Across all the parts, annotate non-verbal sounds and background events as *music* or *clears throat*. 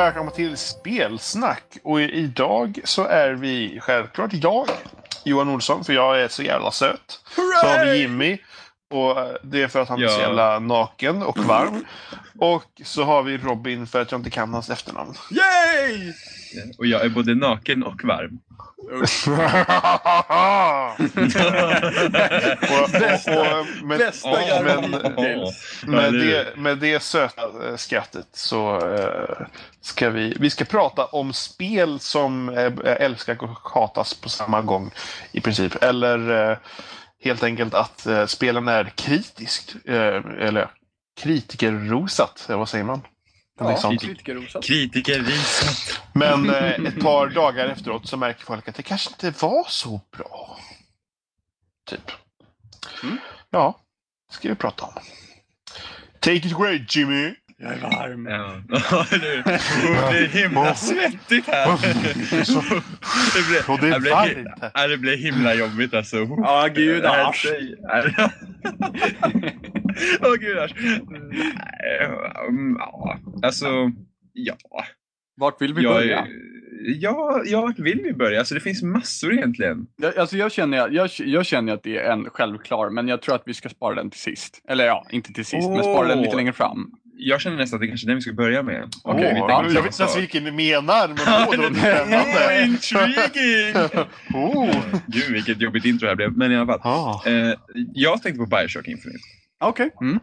Välkomna till Spelsnack. Och idag så är vi självklart jag, Johan Olsson, för jag är så jävla söt. Så har vi Jimmy. Och eh, det är för att han är så Ja. jävla naken och varm. Och så har vi Robin för att jag inte kan hans efternamn. Yay! Och jag är både naken och varm. *laughs* med, Bästa med, det, söta skrattet så eh, ska vi, vi ska prata om spel som eh, älskar och hatas på samma gång i princip. Eller eh, helt enkelt att spelen är kritiskt, eller kritikerrosat, vad säger man? Ja, sånt. kritikerrosat. Kritikerrisat. Men eh, *laughs* ett par dagar efteråt så märker folk att det kanske inte var så bra. Typ. Mm. Ja, det ska vi prata om. Take it away Jimmy! Jag är varm. Ja? *laughs* Och det är himla svettigt här. Det blir, Och det är varmt det blir himla jobbigt alltså. Ja, gudars. *laughs* *laughs* Åh gudars. Nej, um, Ja, alltså, ja. Vart vill vi Jag, börja? ja, ja, vart vill vi börja? Alltså det finns massor egentligen. Jag, alltså jag, känner, jag, jag känner att det är en självklar, men jag tror att vi ska spara den till sist. Eller ja, inte till sist, men spara den lite längre fram. Jag känner nästan att det kanske är den vi ska börja med. Okej, vi tänker jag vet inte ens vilken ni menar, men åh, det låter spännande. *laughs* Intriguing! *laughs* oh. Gud vilket jobbigt intro det här blev. Men i alla fall. ah. Eh, jag tänkte på Bioshock Infinite. Okej. Mm.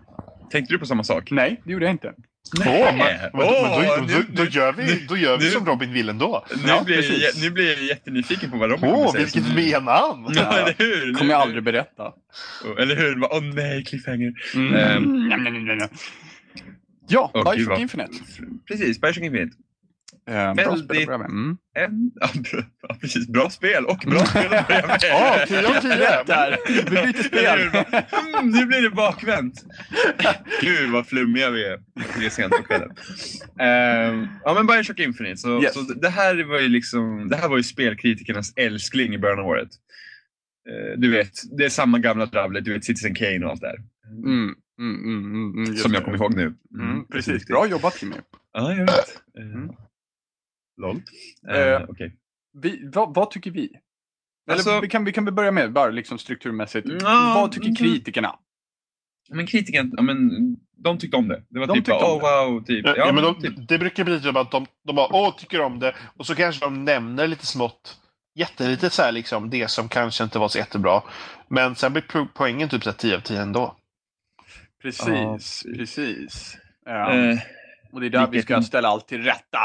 Tänkte du på samma sak? Nej, det gjorde jag inte. Åh, men, men, men då, Åh, då, nu- då, gör vi, då gör vi nu- som Robin vill ändå. Nu, Ja, blir, precis. jag, nu blir jag jättenyfiken på vad Robin Åh, kommer säga. vilket Så nu- menamn! Ja, eller hur? kommer jag aldrig berätta. Oh, Eller hur? Åh nej, cliffhanger. Mm. Njam, njam, njam, njam. Ja, gud, Bioshock Infinite. Precis, Bioshock Infinite. Eh, bra Väldigt- spel att börja med. Mm. En, ja, precis. Bra spel och bra spel att börja med. *laughs* Ja, 10 av 10. Där, vi byter spel. Mm, nu blir det bakvänt. Gud vad flummiga vi är. Det är sent på kvällen. Ehm, ja men Bioshock Infinite. Så, Yes. så det här var ju liksom, det här var ju spelkritikernas älskling i början av året. Eh, du vet, det är samma gamla dravlet, du vet Citizen Kane och allt det där. Mm. Mm, mm, mm, mm, Som jag kommer ihåg nu. Mm, precis. Bra jobbat Jimmy. Ja, jag vet. Mm. LOL. Eh, Eh, Okej. Vi, vad, vad tycker vi? Eller Alltså- vi, kan, vi kan börja med bara liksom strukturmässigt. Ja, vad tycker kritikerna? Men kritikerna, ja, men, de tyckte om det. Det var De typ oh wow, typ. Ja, ja, men typ. de, det brukar bli typ att de, de bara åh, tycker om det. Och så kanske de nämner lite smått, jättelite så här liksom, det som kanske inte var så jättebra. Men sen blir po- poängen typ så här 10 av 10 ändå. Precis, Ja, precis. Ja. Eh, och det är där vi vilket- ska ställa allt till rätta.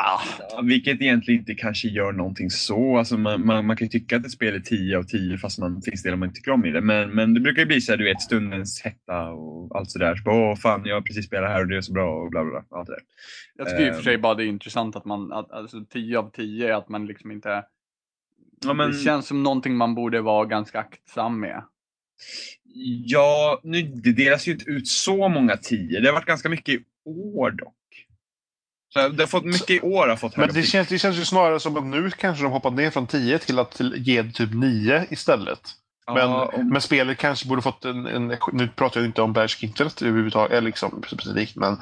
Ja, vilket egentligen inte kanske gör någonting så. Alltså man, man, man kan ju tycka att ett spel är 10 av 10 fast man finns delar man inte tycker om i det. Men, men det brukar ju bli så här, du vet, stundens hetta och allt sådär. Så, Åh fan, jag har precis spelat här och det är så bra och bla bla bla. Allt det där. Jag tycker i och för Ehm. sig bara det är intressant att man, att, alltså 10 av 10 är att man liksom inte... Ja, men, Det känns som någonting man borde vara ganska aktsam med. ja nu, det delas ju inte ut så många 10. Det har varit ganska mycket i år dock. Så det har fått mycket i år har fått Men det känns, det känns ju snarare som att nu kanske de hoppat ner från 10 till att ge typ 9 istället. Men, Ja, men spelet kanske borde fått en, en... Nu pratar jag inte om Bioshock Infinite överhuvudtaget, eller liksom specifikt, men...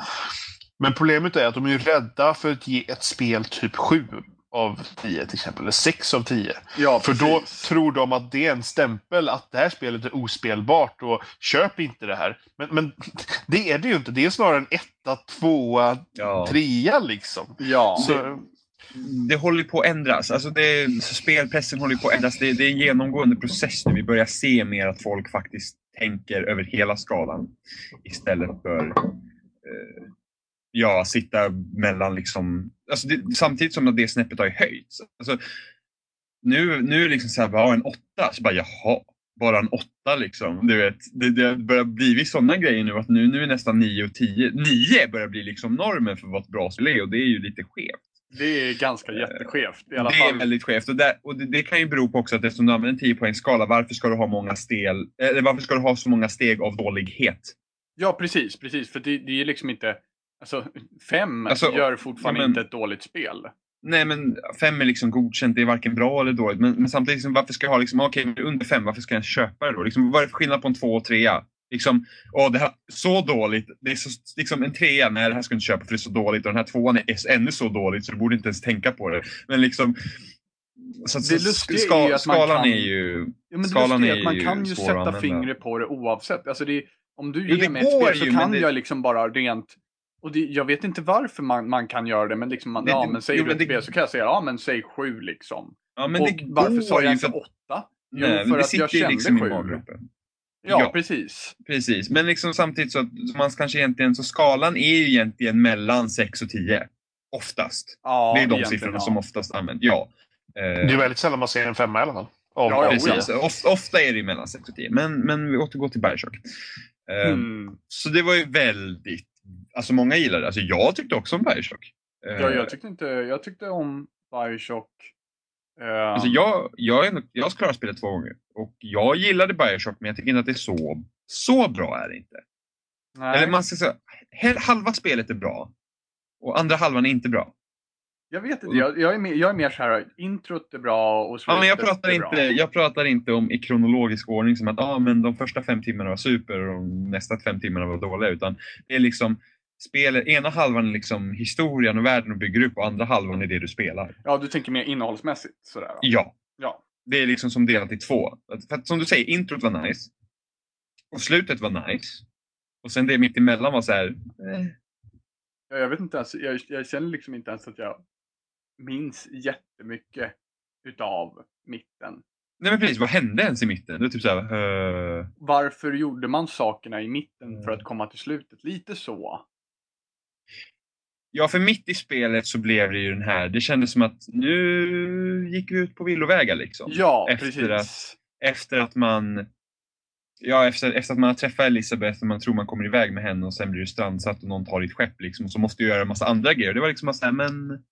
Men problemet är att de är rädda för att ge ett spel typ 7 av 10 till exempel, eller 6 av 10. Ja, För då tror de att det är en stämpel att det här spelet är ospelbart och köp inte det här. Men, men *laughs* det är det ju inte. Det är snarare en etta, tvåa, ja. trea liksom. Ja. Så, det håller ju på att ändras. Alltså det, spelpressen håller på att ändras. Det, det är en genomgående process nu. Vi börjar se mer att folk faktiskt tänker över hela skalan istället för eh, ja, sitta mellan liksom... Alltså det, samtidigt som att det snäppet har ju höjts. Alltså, nu, nu är det liksom så här, bara, en åtta. Så bara jaha, bara en åtta liksom. Du vet, det, det börjar bli sådana grejer nu att nu, nu är nästan nio och tio. Nio börjar bli liksom normen för vad ett bra spel är och det är ju lite skevt. Det är ganska jätteskevt i alla det fall. är väldigt skevt. Och, där, och det, det kan ju bero på också att eftersom du använder en 10 poängs skala, varför ska du ha många stel, eller varför ska du ha så många steg av dålighet? Ja, precis, precis. För det, det är liksom inte... Alltså, fem Alltså, gör fortfarande men- inte ett dåligt spel. Nej men fem är liksom godkänt, det är varken bra eller dåligt. Men, men samtidigt, liksom, varför ska jag ha liksom, okej under fem, varför ska jag köpa det då? Liksom, vad är det för skillnad på en två och trea? Liksom, åh, det här så dåligt. Det är så, liksom en trea, nej det här ska du inte köpa för det är så dåligt. Och den här tvåan är ännu så dåligt så du borde inte ens tänka på det. Men liksom, så, Det lustiga ska, är ju att man skalan kan- är ju... Ja, men Skalan är är att man ju kan ju sätta fingret på det oavsett. Alltså det, om du Jo, ger mig ett spel så ju, kan det- jag liksom bara rent... Och det, jag vet inte varför man, man kan göra det, men liksom, man, Det- ja men säger jo, du ett spel så kan jag säga, ja men säg sju liksom. Ja, men och det varför sa jag ju inte för, åtta? Jo, nej, men för det att jag kände liksom i sju. maggropen. Ja, Ja. precis. Precis, men liksom samtidigt så att så man kanske egentligen, så skalan är ju egentligen mellan 6 och 10. Oftast. Ja, det är de siffrorna ja. som oftast används. Ja. Eh, Det är väldigt sällan man ser en femma i alla fall. Om, Ja, ja, Precis, of, ofta är det mellan 6 och 10. Men, men vi återgår till Bioshock. Eh, Mm. Så det var ju väldigt, alltså många gillade det. Alltså jag tyckte också om Bioshock. Eh, Ja, jag tyckte inte, jag tyckte om Bioshock. Eh, Alltså jag, jag, är, jag har klarat spelet två gånger. Och jag gillade Bioshock men jag tycker inte att det är så, så bra är det inte. nej, Eller man ska säga, halva spelet är bra. Och andra halvan är inte bra. Jag vet inte, jag, jag, är mer, jag är mer så här, introt är bra och Ja, men jag, slutet pratar är inte, bra. jag pratar inte om i kronologisk ordning som att ah, men de första fem timmarna var super och de nästa fem timmarna var dåliga. Utan det är liksom spelet, ena halvan är liksom historien och världen och bygger upp och andra halvan är det du spelar. Ja, du tänker mer innehållsmässigt sådär. va? Ja, Ja. det är liksom som delat i två. För att, som du säger, introt var nice. Och slutet var nice. Och sen det mitt emellan var så här. Eh. Ja, Jag vet inte ens, jag, jag känner liksom inte ens att jag minns jättemycket utav mitten. Nej men precis, vad hände ens i mitten? Det är typ så här. eh. Varför gjorde man sakerna i mitten Mm. för att komma till slutet? Lite så. Ja, för mitt i spelet så blev det ju den här. Det kändes som att nu gick vi ut på villovägar liksom. Ja, Efter precis. att- Efter att man Ja, efter, efter att man har träffat Elisabeth och man tror man kommer iväg med henne och sen blir du strandsatt och någon tar ditt skepp liksom och så måste du göra en massa andra grejer. Det var liksom så här, men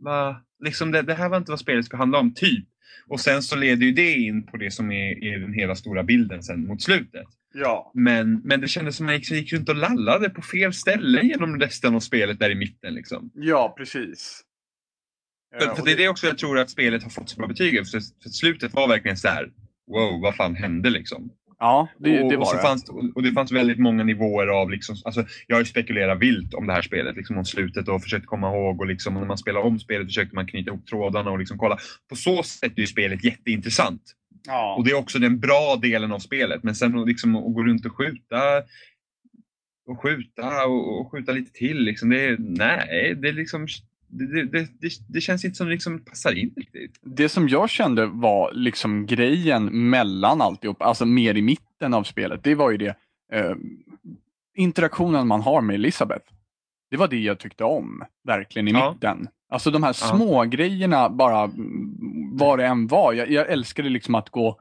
va? Liksom det, det här var inte vad spelet ska handla om, typ. Och sen så leder ju det in på det som är, är den hela stora bilden sen mot slutet. Ja. Men, men det kändes som att jag gick, gick runt och lallade på fel ställen genom resten av spelet där i mitten. Liksom. Ja, precis. För, Eh, för och det är det också jag tror att spelet har fått så bra betyg. För, för slutet var verkligen så här. Wow, vad fan hände liksom? Ja, det, och, det och, var det. Fanns, och- och det fanns väldigt många nivåer av liksom, alltså, jag har ju spekulerat vilt om det här spelet, liksom om slutet och försökt komma ihåg och liksom när man spelar om spelet försökte man knyta ihop trådarna och liksom kolla. På så sätt är ju spelet jätteintressant. Ja. Och det är också den bra delen av spelet. Men sen liksom, att gå runt och skjuta och skjuta och, och skjuta lite till. Liksom, det är, nej, det, är liksom, det, det, det, det, känns inte som det liksom passar in riktigt. Det som jag kände var liksom grejen mellan alltihop, alltså mer i mitten av spelet, det var ju det eh, interaktionen man har med Elisabeth. Det var det jag tyckte om, verkligen i Ja. mitten. Alltså de här små grejerna bara, mm, vad det än var. Jag, jag älskade liksom att gå,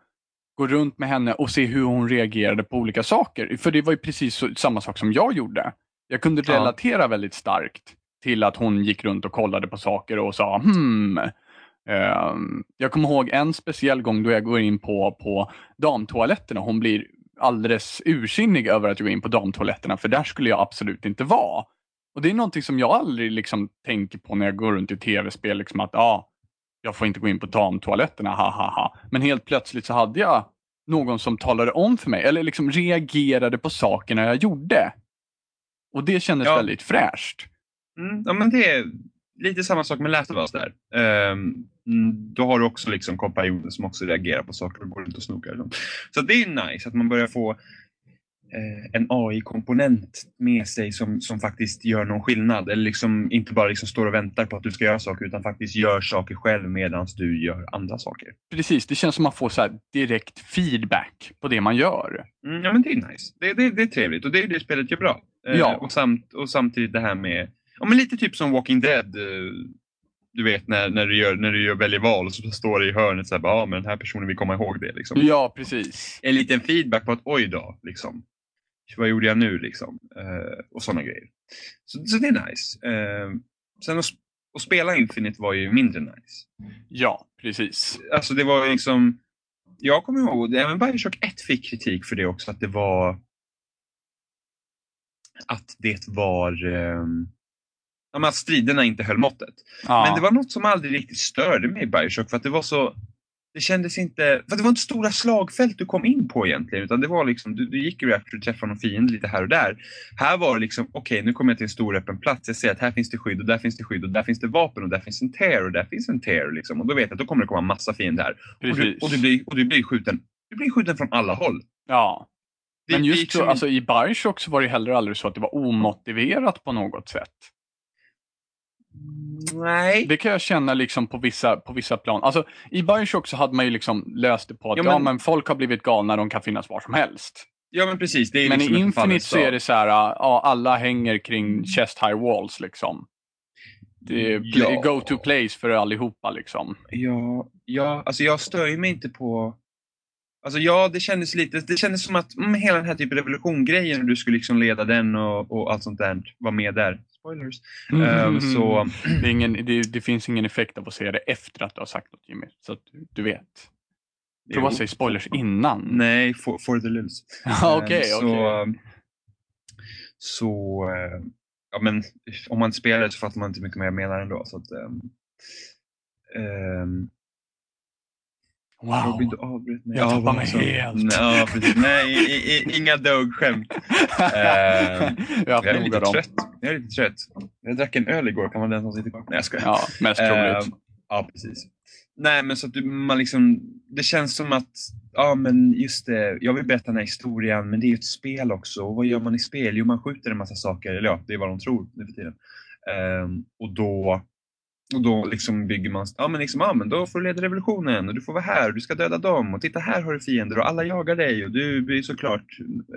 gå runt med henne och se hur hon reagerade på olika saker. För det var ju precis så, samma sak som jag gjorde. Jag kunde Ja. relatera väldigt starkt till att hon gick runt och kollade på saker och sa hmm. Ehm, jag kommer ihåg en speciell gång då jag går in på, på damtoaletterna. Hon blir alldeles ursinnig över att jag går in på damtoaletterna för där skulle jag absolut inte vara. Och det är någonting som jag aldrig liksom tänker på när jag går runt i tv-spel. Liksom att ah, jag får inte gå in på damtoaletterna, ha ha ha. Men helt plötsligt så hade jag någon som talade om för mig, eller liksom reagerade på sakerna jag gjorde. Och det kändes Ja. väldigt fräscht. Mm, ja, men det är lite samma sak med Last of Us där. Mm, då har du också liksom kompanjoner som också reagerar på saker och går runt och snokar. Så, så det är nice att man börjar få eh, en AI-komponent med sig som, som faktiskt gör någon skillnad. Eller liksom inte bara liksom står och väntar på att du ska göra saker utan faktiskt gör saker själv medan du gör andra saker. Precis, det känns som att man får så direkt feedback på det man gör. Mm, ja men det är nice. Det, det, det är trevligt och det är det spelet gör bra. Eh, Ja. och, samt, och samtidigt det här med, ja men lite typ som Walking Dead. eh, Du vet när, när du, gör, när du gör, väljer val och så står det i hörnet så här, ja men den här personen vill komma ihåg det. Liksom. Ja, precis. En liten feedback på att oj då, liksom. Vad gjorde jag nu liksom? Eh, och sådana grejer. Så, så det är nice. Eh, sen att, att spela Infinite var ju mindre nice. Ja, precis. Alltså det var liksom, jag kommer ihåg, även Bioshock 1 fick kritik för det också, att det var att det var ehm, men att striderna inte höll måttet. Ja. Men det var något som aldrig riktigt störde mig i Bioshock för att det var så det kändes inte, för det var inte stora slagfält du kom in på egentligen, utan det var liksom, du, du gick ju efter att träffa någon fiende lite här och där. Här var det liksom, okej nu kommer jag till en stor öppen plats, jag ser att här finns det skydd och där finns det skydd och där finns det vapen och där finns en tear och där finns en tear liksom. Och då vet jag att då kommer det komma massa fiender här. Och du, och, du blir, och du blir skjuten, du blir skjuten från alla håll. Ja. Det- Men just liksom så, alltså, i Bioshock så var det heller aldrig så att det var omotiverat på något sätt. Nej. Det kan jag känna liksom på vissa, på vissa plan. Alltså, I Bioshock så hade man ju liksom löst det på att Ja, ja, men- men... folk har blivit galna, de kan finnas var som helst. Ja men precis. Det är Men liksom i Infinite så är det så här, ja, alla hänger kring chest high walls liksom. Det är pl- Ja. go to place för allihopa liksom. Ja, ja, alltså jag stör ju mig inte på... Alltså ja, det kändes lite, det kändes som att mm, hela den här typen av revolution-grejen, du skulle liksom leda den och, och allt sånt där, var med där. Spoilers. Ehm, så, det, är ingen, det, det finns ingen effekt av att se det efter att du har sagt något Jimmy. Så att du, du vet. Prova att säga spoilers innan. nej, for, for the. *laughs* Ja, Okej, Ehm, okej. Så, så eh, ja men om man spelar det så fattar man inte mycket mer jag menar ändå. Så att, ehm, ehm, Robin, Wow. du avbröt mig. Jag vad mig helt. Nej, Ja, precis. Nej, i, i, inga Doug-skämt. *laughs* Ehm, jag Jag är lite dem. trött. Jag är lite trött. Jag drack en öl igår, kan man den som sitter kvar? Nej, jag skojar. Ja, mest troligt. Ehm, ja, precis. Nej, men så att man liksom, det känns som att, ja men just det, jag vill berätta den här historien, men det är ju ett spel också. Och vad gör man i spel? Jo, man skjuter en massa saker, eller ja, det är vad de tror nu för tiden. Ehm, och då, och då liksom bygger man, ja men liksom, ja men då får du leda revolutionen och du får vara här och du ska döda dem och titta här har du fiender och alla jagar dig och du blir såklart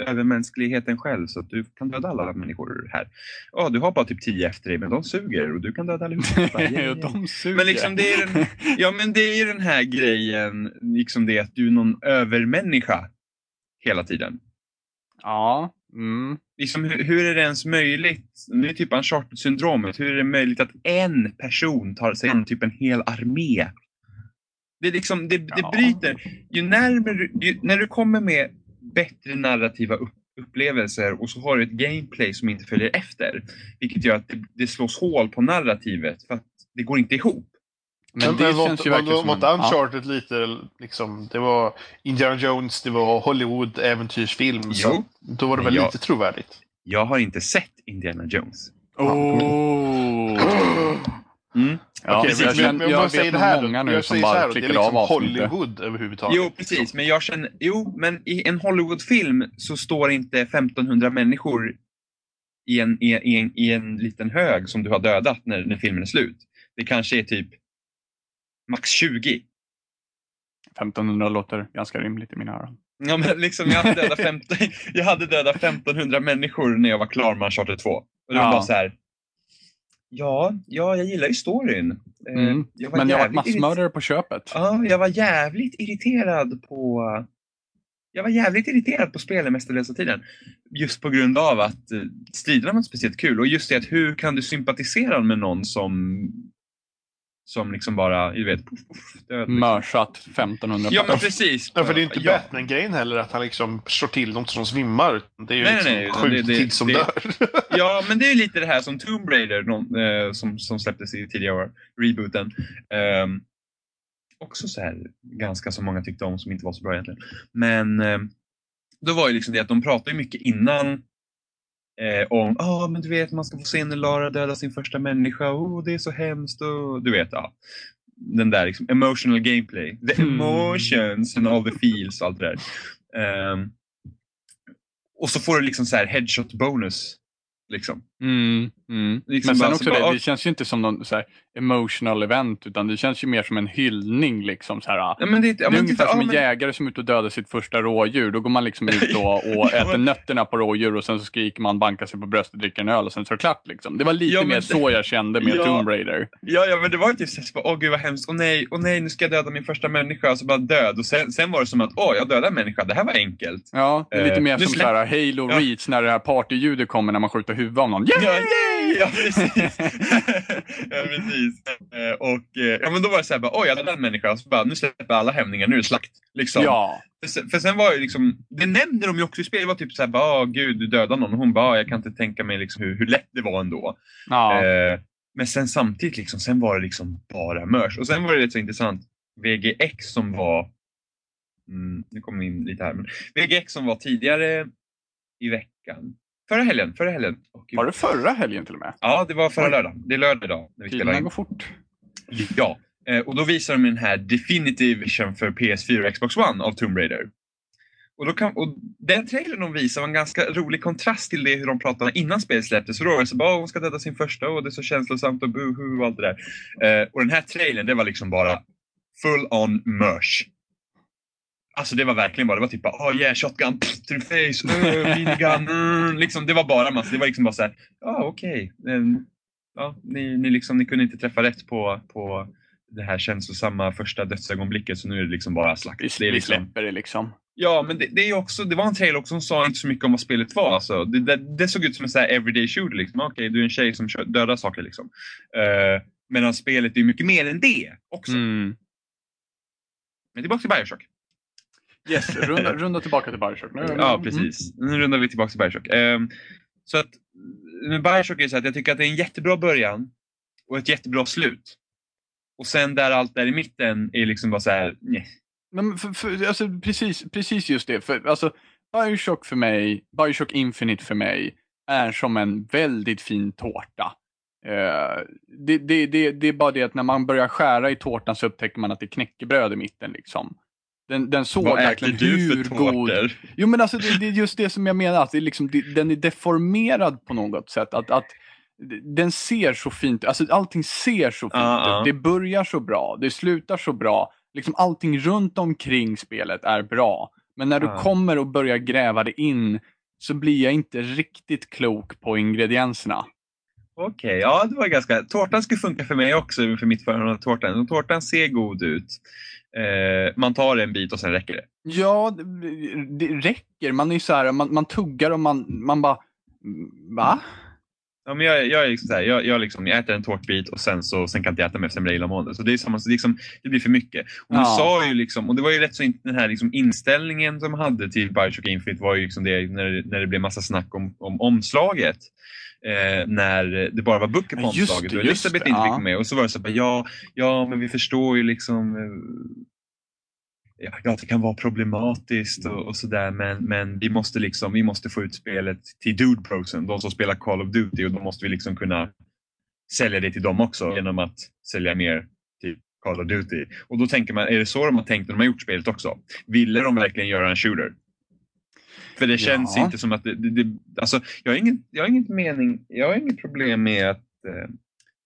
övermänskligheten själv så att du kan döda alla människor här. Ja, du har bara typ tio efter dig men de suger och du kan döda allihopa. *laughs* De suger. Men liksom det är den, ja men det är ju den här grejen, liksom det att du är någon övermänniska hela tiden. Ja. Mm. Liksom, hur, hur är det ens möjligt? Det är typ Uncharted-syndromet. Hur är det möjligt att en person tar sig an typ en hel armé? Det, är liksom, det, det Ja. bryter. Ju närmare, ju, när du kommer med bättre narrativa upp, upplevelser och så har du ett gameplay som inte följer efter. Vilket gör att det, det slås hål på narrativet för att det går inte ihop. Men det var känns ju verkligen var, som var inte Ja. Uncharted lite liksom, det var Indiana Jones, det var Hollywood äventyrsfilm. Jo. Så då var det väl Ja. lite trovärdigt. Jag har inte sett Indiana Jones. Oh. *gasps* Mm. Ja, Okej, precis. men, jag, men, känner, men, jag jag vet säger det nog här, många nu jag som säger så här, bara det är klickar av liksom avsnittet. Hollywood överhuvudtaget. Jo, precis. Men jag känner, jo, men i en Hollywoodfilm så står inte 1500 människor i en, i, i, en, i en liten hög som du har dödat när, när filmen är slut. Det kanske är typ max 20. 1500 låter ganska rimligt i mina öron. Ja, men liksom, jag, hade dödat 15, *laughs* jag hade dödat 1500 människor när jag var klar med Uncharted 2. Och det var Ja. bara så här. Ja, ja, jag gillar ju storyn. Eh, Mm. Jag var Men jag var massmördare på köpet. Ja, jag var jävligt irriterad på... Jag var jävligt irriterad på spelen mestadels av tiden. Just på grund av att eh, striderna var inte speciellt kul. Och just det att hur kan du sympatisera med någon som som liksom bara, du vet, puff, puff, död. Liksom. Mörsat 1500 Ja men precis. Ja, för det är inte ja. Batman-grejen heller att han liksom slår till något som svimmar. Det är ju Nej, liksom nej, nej, sjukt det- det- tid som det- dör. *laughs* Ja, men det är lite det här som Tomb Raider någon, eh, som, som släpptes i tidigare år, rebooten. Ehm, också så här, ganska så många tyckte om som inte var så bra egentligen. Men ehm, då var ju liksom det att de pratade ju mycket innan eh, om, ja men du vet man ska få se när Lara döda sin första människa, oh det är så hemskt och du vet, ja. Den där liksom emotional gameplay, the Hmm. emotions and all the feels och allt det där. Ehm, och så får du liksom så här headshot bonus. Liksom. Mm, mm. Liksom Men sen bara- också så det, bara- det känns ju inte som någon så här emotional event utan det känns ju mer som en hyllning. Liksom, så här, Ja, men det, ja, det är ungefär titta, som ja, en men- jägare som är ute och dödar sitt första rådjur. Då går man liksom ut *laughs* och, och Ja, äter nötterna på rådjur och sen så skriker man, bankar sig på bröstet, dricker en öl och sen så är det klart. Liksom. Det var lite Ja, mer så jag kände med Ja. Tomb Raider. Ja, ja, men det var ju typ såhär, åh gud vad hemskt, åh nej, åh nej, nu ska jag döda min första människa, och så bara död. Och sen, sen var det som att, åh, jag dödade en människa, det här var enkelt. Ja, det är lite Eh, mer som släpp- så här Halo Ja. Reach när det här partyljudet kommer när man skjuter huvudet av någon. Yeah! Ja, yay! Ja, precis. *laughs* ja, precis. Eh, Och eh, ja, men då var det så här, bara, oj, jag dödade en människa, och så bara, nu släpper alla hämningar, nu är det slakt. Liksom. Ja, För, sen- var det liksom, det nämnde de ju också i spelet, det var typ såhär, bara, gud, du dödade någon. Och hon bara, "Ah, jag kan inte tänka mig liksom hur, hur lätt det var ändå. ja. Eh, men sen samtidigt, liksom, sen var det liksom bara mörs. Och sen var det rätt så intressant. VGX som var, mm, nu kommer vi in lite här, men VGX som var tidigare i veckan. Förra helgen, förra helgen. Gud. Var det förra helgen till och med? Ja, det var förra lördagen. Det är lördag idag Tiderna går fort. Ja, eh, och då visar de den här Definitive Edition för PS4 och Xbox One av Tomb Raider. Och, då kan, och den trailern de visar var en ganska rolig kontrast till det hur de pratade innan spelet släpptes. Så då var det så bara, "Åh, hon ska döda sin första och det är så känslosamt och buhu och allt det där. Eh, och den här trailern, det var liksom bara full on mörs. Alltså det var verkligen bara, det var typ bara, oh yeah, shotgun, pff, to the face, uh, minigun, mm. liksom, Det var bara massa, det var liksom bara såhär, ja okej. Men, Ja, ni, ni, liksom, ni kunde inte träffa rätt på, på det här känslosamma första dödsögonblicket så nu är det liksom bara slakt. Vi, Det är vi liksom, släpper det liksom. Ja, men det, det, är också, det var en trailer också som sa inte så mycket om vad spelet var. Alltså. Det, det, det såg ut som en sån här everyday shooter. Liksom. Okej, du är en tjej som kör, dödar saker. Liksom. Uh, medan spelet är mycket mer än det också. Mm. Men tillbaka till Bioshock. Yes, runda, runda tillbaka till Bioshock. Nu, Ja, mm. precis. Nu rundar vi tillbaka till Bioshock. Ehm, så att, med Bioshock är det så att jag tycker att det är en jättebra början och ett jättebra slut. Och sen där allt där i mitten är liksom bara så här, nej. Men för, för, alltså, precis, precis just det. För, alltså, Bioshock för mig, Bioshock Infinite för mig, är som en väldigt fin tårta. Eh, det, det, det, det är bara det att när man börjar skära i tårtan så upptäcker man att det är knäckebröd i mitten. Liksom. Den, den såg verkligen du hur god... Jo men alltså det, det är just det som jag menar, att det är liksom, det, den är deformerad på något sätt. Att, att den ser så fint alltså allting ser så fint ja. ut. Det börjar så bra, det slutar så bra. Liksom allting runt omkring spelet är bra. Men när du Ja. kommer och börjar gräva det in så blir jag inte riktigt klok på ingredienserna. Okej, ja det var ganska... Tårtan skulle funka för mig också, för mitt förhållande till tårtan. Tårtan ser god ut. Eh, man tar en bit och sen räcker det. Ja, det, det räcker. Man är ju så här, man, man tuggar och man, man bara, "Mm, va? Ja, men jag, jag, är liksom så här, jag, jag, liksom, jag äter en tårtbit och sen, så, sen kan jag inte äta mer för sen blir jag illamående. Så det är samma, så liksom, det blir för mycket. Och, Ja. sa ju liksom, och det var ju rätt så in, den här liksom inställningen de hade till Bioshock Infinite var ju liksom det när, det- när det blev massa snack om, om omslaget. Eh, när det bara var böcker på just omslaget och Elisabeth det, inte ja. fick med. Och så var det så bara, ja, ja men vi förstår ju liksom eh, Ja, det kan vara problematiskt och, och sådär men, men vi måste liksom, vi måste få ut spelet till Dude Prosen, de som spelar Call of Duty och då måste vi liksom kunna sälja det till dem också genom att sälja mer till Call of Duty. Och då tänker man, är det så de har tänkt när de har gjort spelet också? Ville de verkligen göra en shooter? För det känns Ja. inte som att det, det, det alltså, jag har ingen, jag har ingen mening, jag har inget problem med att eh,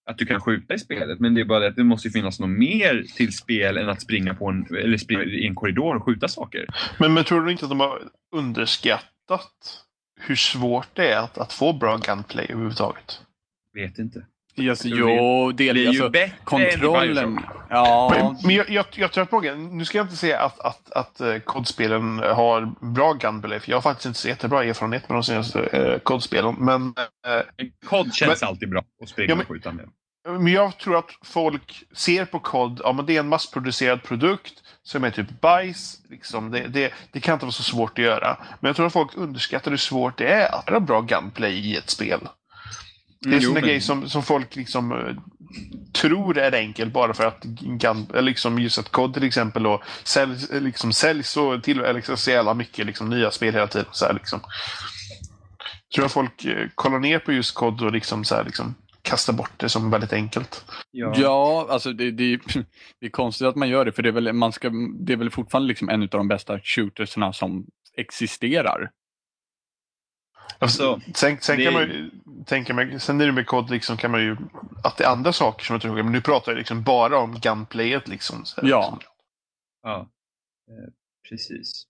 att du kan skjuta i spelet, men det är bara det att det måste finnas något mer till spel än att springa på en, eller springa i en korridor och skjuta saker. Men, men tror du inte att de har underskattat hur svårt det är att, att få bra gunplay överhuvudtaget? Vet inte. Yes, Det jo, Det är ju alltså, bättre kontrollen. Ja, Men, men jag, jag, jag tror att många, nu ska jag inte säga att, att, att uh, kodspelen har bra gunplay, för jag har faktiskt inte så jättebra erfarenhet med de senaste uh, kodspelen. Men, eh, Kod känns alltid bra att springa Ja, men- och skjuta med. men jag tror att folk ser på kod, ja men det är en massproducerad produkt som är typ bajs. Liksom. Det, det, det kan inte vara så svårt att göra. Men jag tror att folk underskattar hur svårt det är att göra bra gunplay i ett spel. Det är jo, sådana men- grejer som, som folk liksom eh, tror är enkelt bara för att eller liksom just att kod till exempel och säljs, eh, liksom säljs och till liksom, så jävla mycket liksom, nya spel hela tiden. Så här, liksom. Jag tror att folk eh, kollar ner på just kod och liksom, så här, liksom, kastar bort det som väldigt enkelt. Ja. ja alltså det, det, *laughs* det är konstigt att man gör det, för det är väl, man ska, det är väl fortfarande liksom en av de bästa shootersna som existerar. Alltså, sen sen det- kan man ju tänka mig, sen är det med kod liksom kan man ju, att det är andra saker som jag tror, men nu pratar jag liksom bara om gunplayet liksom. Så här, Ja. liksom. Ja, eh, precis.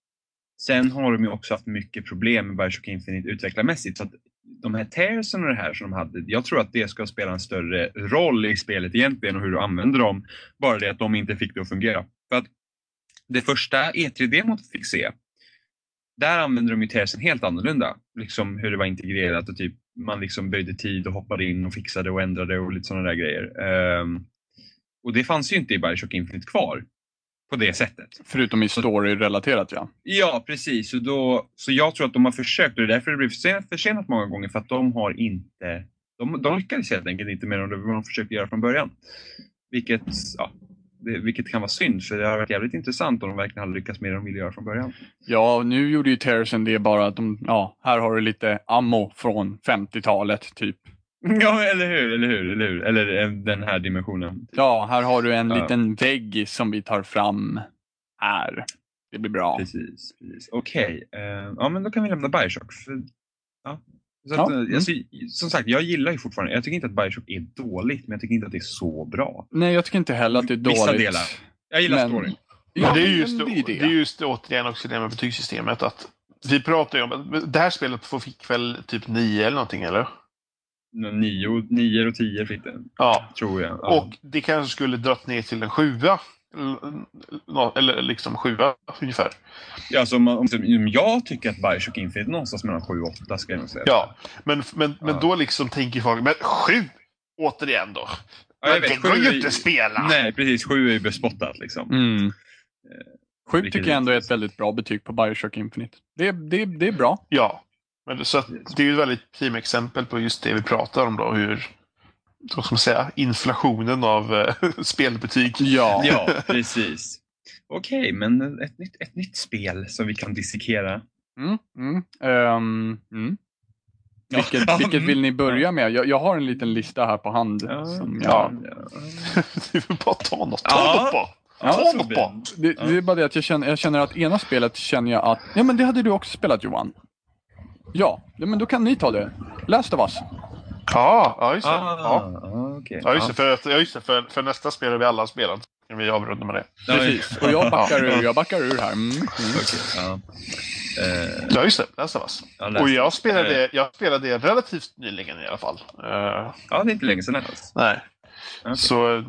Sen har de ju också haft mycket problem med Bioshock Infinite utvecklarmässigt. Så att de här tearsen och det här som de hade, jag tror att det ska spela en större roll i spelet egentligen och hur du använder dem. Bara det att de inte fick det att fungera. För att det första E3-demot vi fick se, där använde de ju tearsen helt annorlunda. Liksom hur det var integrerat och typ man liksom böjde tid och hoppade in och fixade och ändrade och lite sådana där grejer. Ehm, och det fanns ju inte i Bioshock Infinite kvar på det sättet. Förutom i story-relaterat ja. Ja, precis. Så, då, så jag tror att de har försökt och det är därför det blir försenat, försenat många gånger för att de har inte de, de lyckades helt enkelt inte med det de försökte göra från början. Vilket, ja, Det, vilket kan vara synd, för det har varit jävligt intressant om de verkligen hade lyckats med det de ville göra från början. Ja, nu gjorde ju Terrorsen det bara att de, ja, här har du lite ammo från 50-talet typ. *laughs* Ja, eller hur, eller hur, eller hur. Eller eh, den här dimensionen. Ja, här har du en Ja. liten vägg som vi tar fram här. Det blir bra. Precis. precis. Okej, eh, ja men då kan vi lämna Bioshock. För, ja. Så att, Ja, eh, mm. alltså, som sagt, jag gillar ju fortfarande, jag tycker inte att Bioshock är dåligt, men jag tycker inte att det är så bra. Nej, jag tycker inte heller att det är dåligt. Vissa delar. Jag gillar Men- storyn. Ja, det är ju just, det, det. är just återigen också det med betygssystemet att vi pratar ju om att det här spelet får- fick väl typ 9 eller någonting eller? Nio, nio och tio fick det, Ja. tror jag. Ja. Och det kanske skulle dragit ner till en sjua. Eller- liksom sjua ungefär. Ja, alltså, om om, om jag tycker att Bioshock Infinite är någonstans mellan 7 och 8 ska jag nog säga. Ja, men, men, men Ja. då liksom tänker folk, men sju! Återigen då. Ja, jag Men vet, det går sju ju inte spela. Nej, precis. 7 är ju bespottat liksom. Mm. Sju Vilket tycker jag ändå är ett väldigt bra betyg på Bioshock Infinite. Det, det, det är bra. Ja. Men så att, det är ju ett väldigt primexempel på just det vi pratar om då. Hur, vad ska man säga, inflationen av eh, *laughs* spelbetyg. Ja. Ja, *laughs* precis. Okej, men ett nytt, ett nytt spel som vi kan dissekera. Mm, mm, ehm, mm. Vilket, vilket vill ni börja med? Jag, jag har en liten lista här på hand. Ja, som ja. jag, *laughs* du får bara ta något. Ta Ja. något bara. Ja, Ta något bara. det. det, det är bara det att jag känner, jag känner att ena spelet känner jag att, ja men det hade du också spelat Johan. Ja, ja, men då kan ni ta det. Last of Us. Ja, ja just det. Ah, Ja. okej. Ja, just det. För, att- ja, just det. För, för nästa spel har vi alla spelat. Vi avrunda med det. Ja, Precis. Och jag backar ur, jag backar ur här. Mm. Mm. Okej, ja. Eh, Ja, just det. Last of Us. ja, Och jag spelade, jag spelade det relativt nyligen i alla fall. Eh, Ja, det är inte länge sedan ens. nej. Så, eh,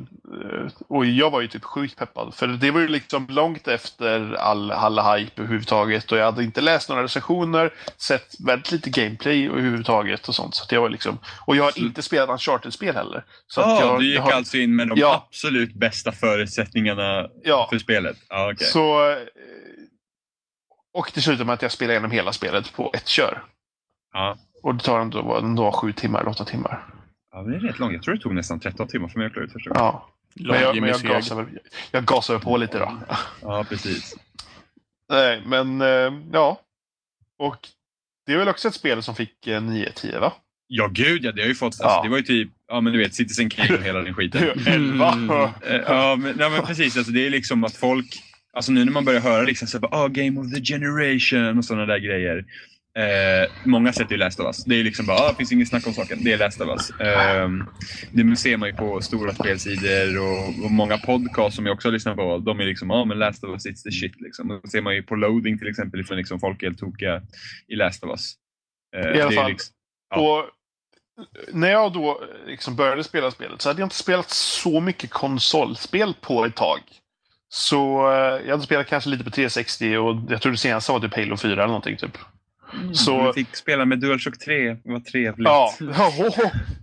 och jag var ju typ sjukt peppad. För det var ju liksom långt efter all, alla hype överhuvudtaget. Och jag hade inte läst några recensioner, sett väldigt lite gameplay överhuvudtaget och sånt. Så jag var liksom, och jag har inte spelat Uncharted-spel heller. Så Ja, jag, du gick jag har, alltså in med de Ja. absolut bästa förutsättningarna Ja, för spelet? Ja, okej. så... eh, Och med att jag spelade igenom hela spelet på ett kör. Ja. Och det tar ändå, ändå sju timmar, eller åtta timmar. Ja, det är rätt långt. Jag tror det tog nästan 13 timmar för mig att klara ut första gången. Ja. Men jag, men jag, gasar väl, jag gasar väl på lite då. Ja, precis. *laughs* Nej, men eh, ja. Och det är väl också ett spel som fick eh, 9-10 va? Ja, gud ja. Det har ju fått... Alltså, Ja. Det var ju typ, ja men du vet, Citizen Kane och hela den skiten. *laughs* 11. Mm. *laughs* Eh, Ja, men, nej, men precis. Alltså, det är liksom att folk... Alltså nu när man börjar höra liksom så här, ah, Game of the Generation och sådana där grejer. Eh, många sätter ju Last of Us. Det är liksom bara, ah, finns inget snack om saken. Det är Last of Us. Eh, det ser man ju på stora spelsidor och, och många podcasts som jag också lyssnar på. De är liksom, ja ah, men Last of Us it's the shit liksom. Och Det ser man ju på loading till exempel ifrån liksom folk är helt tokiga i Last of Us. Eh, I alla det fall. Liksom, Ja. Och när jag då liksom började spela spelet så hade jag inte spelat så mycket konsolspel på ett tag. Så eh, jag hade spelat kanske lite på 360 och jag tror det senaste var typ Halo 4 eller någonting typ. Så- Du fick spela med DualShock 3. Det var trevligt. Ja, *laughs*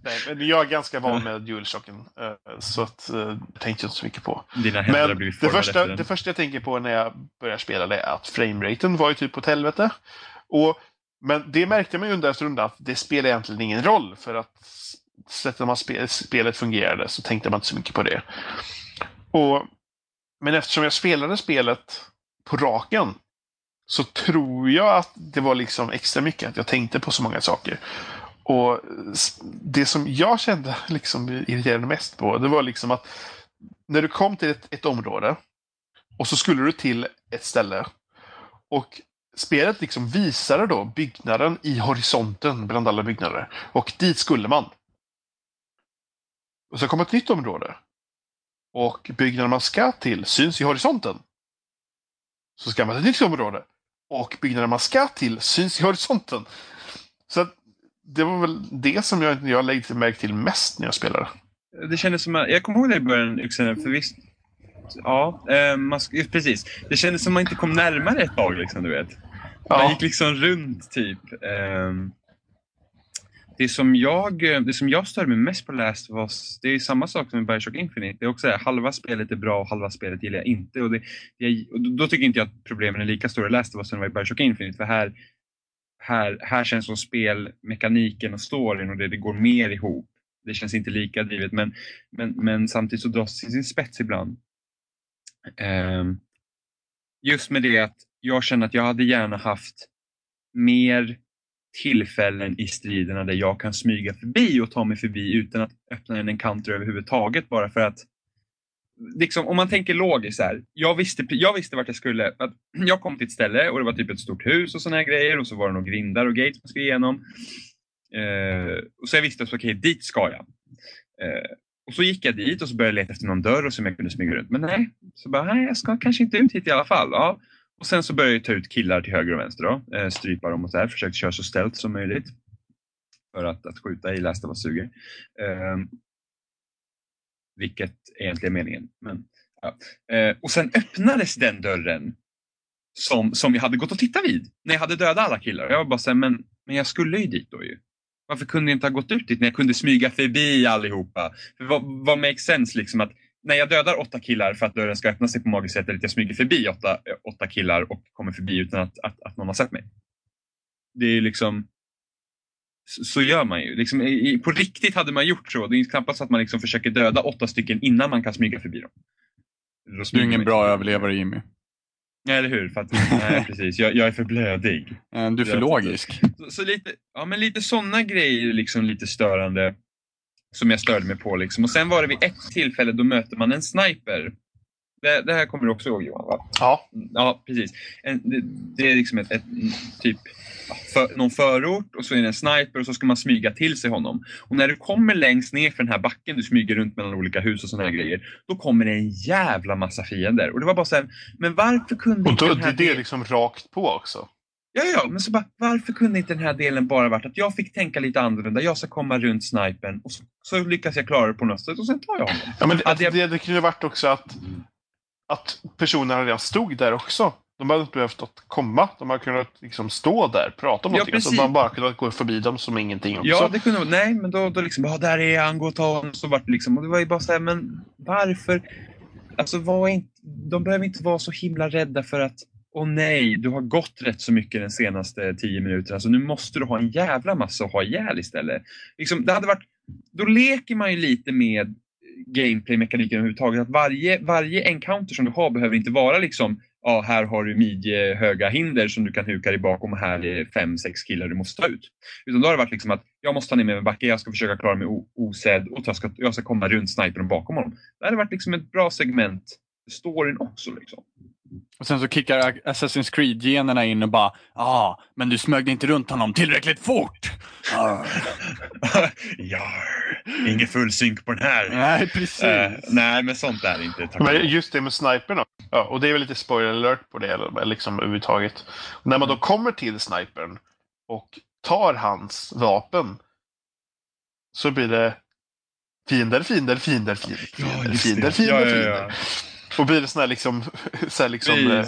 Nej, men jag är ganska van med DualShocken. eh, Så att eh, tänkte jag inte så mycket på. Dina händer Men blivit det första, det första jag tänker på när jag börjar spela det är att frameraten var ju typ åt helvete. Och, men det märkte man ju under efter undan att det spelar egentligen ingen roll för att sättet man spe, spelet fungerade så tänkte man inte så mycket på det. Och, men eftersom jag spelade spelet på raken så tror jag att det var liksom extra mycket att jag tänkte på så många saker. Och det som jag kände *laughs* liksom irriterade mest på, det var liksom att när du kom till ett, ett område och så skulle du till ett ställe och spelet liksom visade då byggnaden i horisonten bland alla byggnader. Och dit skulle man. Och så kom ett nytt område. Och byggnaden man ska till syns i horisonten. Så ska man till ett nytt område. Och byggnaden man ska till syns i horisonten. Så att det var väl det som jag, jag lägger märke till mest när jag spelade. Det kändes som att, jag kommer ihåg det i början, Yxen, för visst... Ja, eh, man, precis. Det kändes som att man inte kom närmare ett tag, liksom, du vet. Man Ja. gick liksom runt, typ. Ehm, det, som jag, eh, det som jag störde mig mest på Last of Us, det är samma sak som i Bioshock Infinite. Det är också här, halva spelet är bra och halva spelet gillar jag inte. Och det, jag, och då tycker inte jag att problemen är lika stora i Last of Us som i Bioshock Infinite. För här, här, här känns som spelmekaniken och storyn och det, det går mer ihop. Det känns inte lika drivet men, men, men samtidigt så dras det till sin spets ibland. Um, just med det att jag känner att jag hade gärna haft mer tillfällen i striderna där jag kan smyga förbi och ta mig förbi utan att öppna en encounter överhuvudtaget bara för att Liksom, om man tänker logiskt här. Jag visste, jag visste vart jag skulle. Att *clears throat* jag kom till ett ställe och det var typ ett stort hus och såna här grejer och så var det några grindar och gates man skulle igenom. Eh, och så jag visste att okej, okay, dit ska jag. Eh, och så gick jag dit och så började jag leta efter någon dörr och som jag kunde smyga runt. Men nej, så bara, nej, jag ska kanske inte ut hit i alla fall. Ja. Och sen så började jag ta ut killar till höger och vänster då. Eh, strypa dem och så här. Försökte köra så ställt som möjligt. För att, att skjuta i Last of Us suger. Eh, vilket egentligen är meningen. Men, ja. eh, och sen öppnades den dörren som, som jag hade gått och tittat vid. När jag hade dödat alla killar. Jag var bara såhär, men, men jag skulle ju dit då ju. Varför kunde jag inte ha gått ut dit när jag kunde smyga förbi allihopa? För vad, vad makes sense liksom att när jag dödar åtta killar för att dörren ska öppna sig på magiskt sätt, eller att jag smyger förbi åtta, åtta killar och kommer förbi utan att, att, att någon har sett mig. Det är liksom... Så, gör man ju. Liksom, i, på riktigt hade man gjort så. Det är knappast att man liksom försöker döda åtta stycken innan man kan smyga förbi dem. Du är ingen bra överlevare Jimmy. Nej, eller hur? För att, nej, *laughs* precis. Jag, jag, är för blödig. Du är för logisk. Så, så, lite, ja, men lite sådana grejer liksom lite störande som jag störde mig på. Liksom. Och sen var det vid ett tillfälle då möter man en sniper. Det, det här kommer du också ihåg Johan? Va? Ja. Ja, precis. En, det, det, är liksom ett, ett typ för, någon förort och så är det en sniper och så ska man smyga till sig honom. Och när du kommer längst ner för den här backen, du smyger runt mellan olika hus och sådana här grejer, då kommer det en jävla massa fiender. Och det var bara så här, men varför kunde och då, inte den här det är liksom rakt på också? Ja, ja, men så bara, varför kunde inte den här delen bara varit att jag fick tänka lite annorlunda, jag ska komma runt snipen och så, så lyckas jag klara det på något sätt och sen tar jag honom. Ja, men det, jag... det, det kunde varit också att, att personerna redan stod där också. De hade inte behövt att komma. De hade kunnat liksom stå där, prata om ja, någonting. Alltså man bara kunnat gå förbi dem som ingenting. Också. Ja, det kunde Nej, men då, då liksom, ja, där är han, gå och ta honom. Så vart det liksom, och det var ju bara så här, men varför? Alltså, var inte, de behöver inte vara så himla rädda för att Åh nej, du har gått rätt så mycket den senaste tio minuterna så nu måste du ha en jävla massa att ha ihjäl istället. Liksom, det hade varit, då leker man ju lite med gameplay-mekaniken överhuvudtaget. Att varje, varje encounter som du har behöver inte vara liksom ja, här har du midjehöga hinder som du kan huka dig bakom och här är fem, sex killar du måste ta ut. Utan då har det varit liksom att jag måste ta ner mig med backe, jag ska försöka klara mig osedd och jag ska, jag ska komma runt snipern bakom honom. Det hade varit liksom ett bra segment för storyn också. Liksom. Och sen så kickar Assassin's Creed-generna in och bara Ja, ah, men du smög inte runt honom tillräckligt fort. *laughs* ja, ingen full synk på den här. Nej, precis. Uh, nej, men sånt är inte. Men just det med snipern ja, och det är väl lite spoiler alert på det liksom överhuvudtaget. När man då kommer till snipern och tar hans vapen så blir det fiender, fiender, fiender, fiender, fiender, fiender, fiender, fiender. Ja, ja, och blir det sån här liksom... *laughs* Så här liksom eh,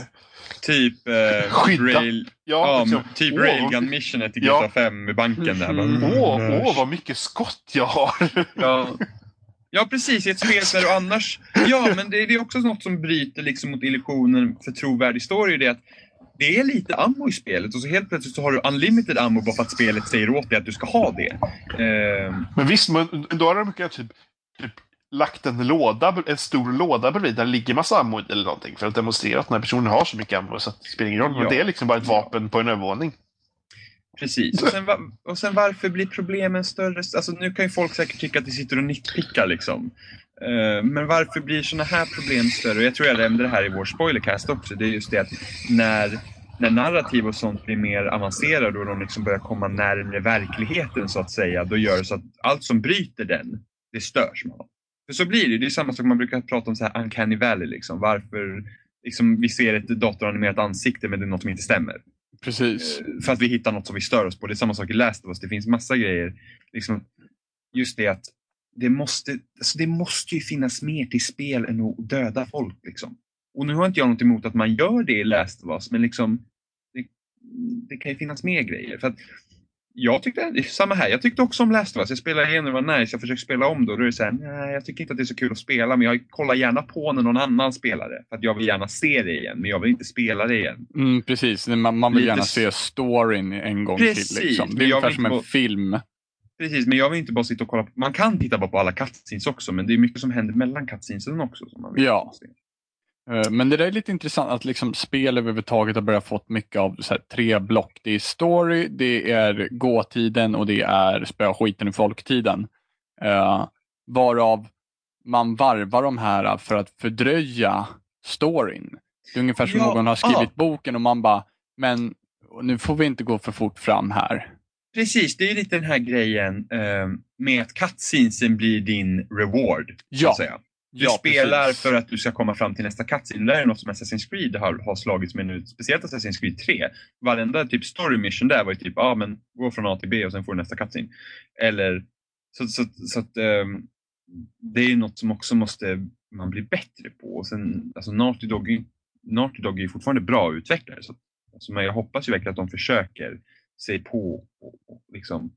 typ eh, skydda. Rail, ja, liksom, typ åh, Railgun missionet i GTA ja. 5 med banken där. Mm. Åh, mm. åh, vad mycket skott jag har! *laughs* ja. ja, precis. I ett spel där du annars... Ja, men det, det, är också något som bryter liksom mot illusionen för trovärdig story. Det är att det är lite ammo i spelet och så helt plötsligt så har du unlimited ammo bara för att spelet säger åt dig att du ska ha det. Eh, men visst, men då har de typ, typ lagt en låda, en stor låda bredvid där det ligger massa ammo eller någonting för att demonstrera att den här personen har så mycket ammo så att det spelar ingen roll. Ja. Men det är liksom bara ett vapen på en övervåning. Precis. Och sen, och sen varför blir problemen större? Alltså nu kan ju folk säkert tycka att vi sitter och nitpickar liksom. Uh, men varför blir sådana här problem större? Jag tror jag nämnde det här i vår spoilercast också. Det är just det att när, när narrativ och sånt blir mer avancerade och de liksom börjar komma närmare verkligheten så att säga. Då gör det så att allt som bryter den, det störs man av. För så blir det. Det är samma sak man brukar prata om så här uncanny valley. Liksom. Varför liksom, vi ser ett datoranimerat ansikte men det är något som inte stämmer. Precis. Eh, för att vi hittar något som vi stör oss på. Det är samma sak i Last of Us. Det finns massa grejer. Liksom, just det att det måste, alltså det måste ju finnas mer till spel än att döda folk. Liksom. Och nu har inte jag något emot att man gör det i Last of Us, men liksom, det, det kan ju finnas mer grejer. För att jag tyckte, samma här, jag tyckte också om Last of Us. Jag spelade igenom, det var nice. Jag försökte spela om då. Då är det så här, nej, jag tycker inte att det är så kul att spela, men jag kollar gärna på när någon annan spelar det. För att jag vill gärna se det igen, men jag vill inte spela det igen. Mm, precis, man, man vill Lite... gärna se storyn en gång precis, till. Liksom. Det är ungefär som en bara... film. Precis, men jag vill inte bara sitta och kolla på, man kan titta bara på alla cutscenes också, men det är mycket som händer mellan cutscenesen också. Som man vill ja. Se. Eh, Men det där är lite intressant att liksom spel överhuvudtaget har börjat fått mycket av här, tre block. Det är story, det är gåtiden och det är spöa skiten i folktiden. Uh, varav man varvar de här för att fördröja storyn. Det är ungefär som Ja, någon har skrivit ja. boken och man bara, men nu får vi inte gå för fort fram här. Precis, det är lite den här grejen eh, med att cutscenesen blir din reward. Ja. Du ja, spelar precis. för att du ska komma fram till nästa cutscene. Det där är något som Assassin's Creed har, har slagits med nu, speciellt Assassin's Creed 3. Varenda typ story mission där var ju typ, ja ah, men gå från A till B och sen får du nästa cutscene. Eller, så, så, så att ehm, det är ju något som också måste man bli bättre på. Och sen, alltså Naughty Dog, är ju- Naughty Dog är ju fortfarande bra utvecklare. Så, alltså, men jag hoppas ju verkligen att de försöker sig på och, och liksom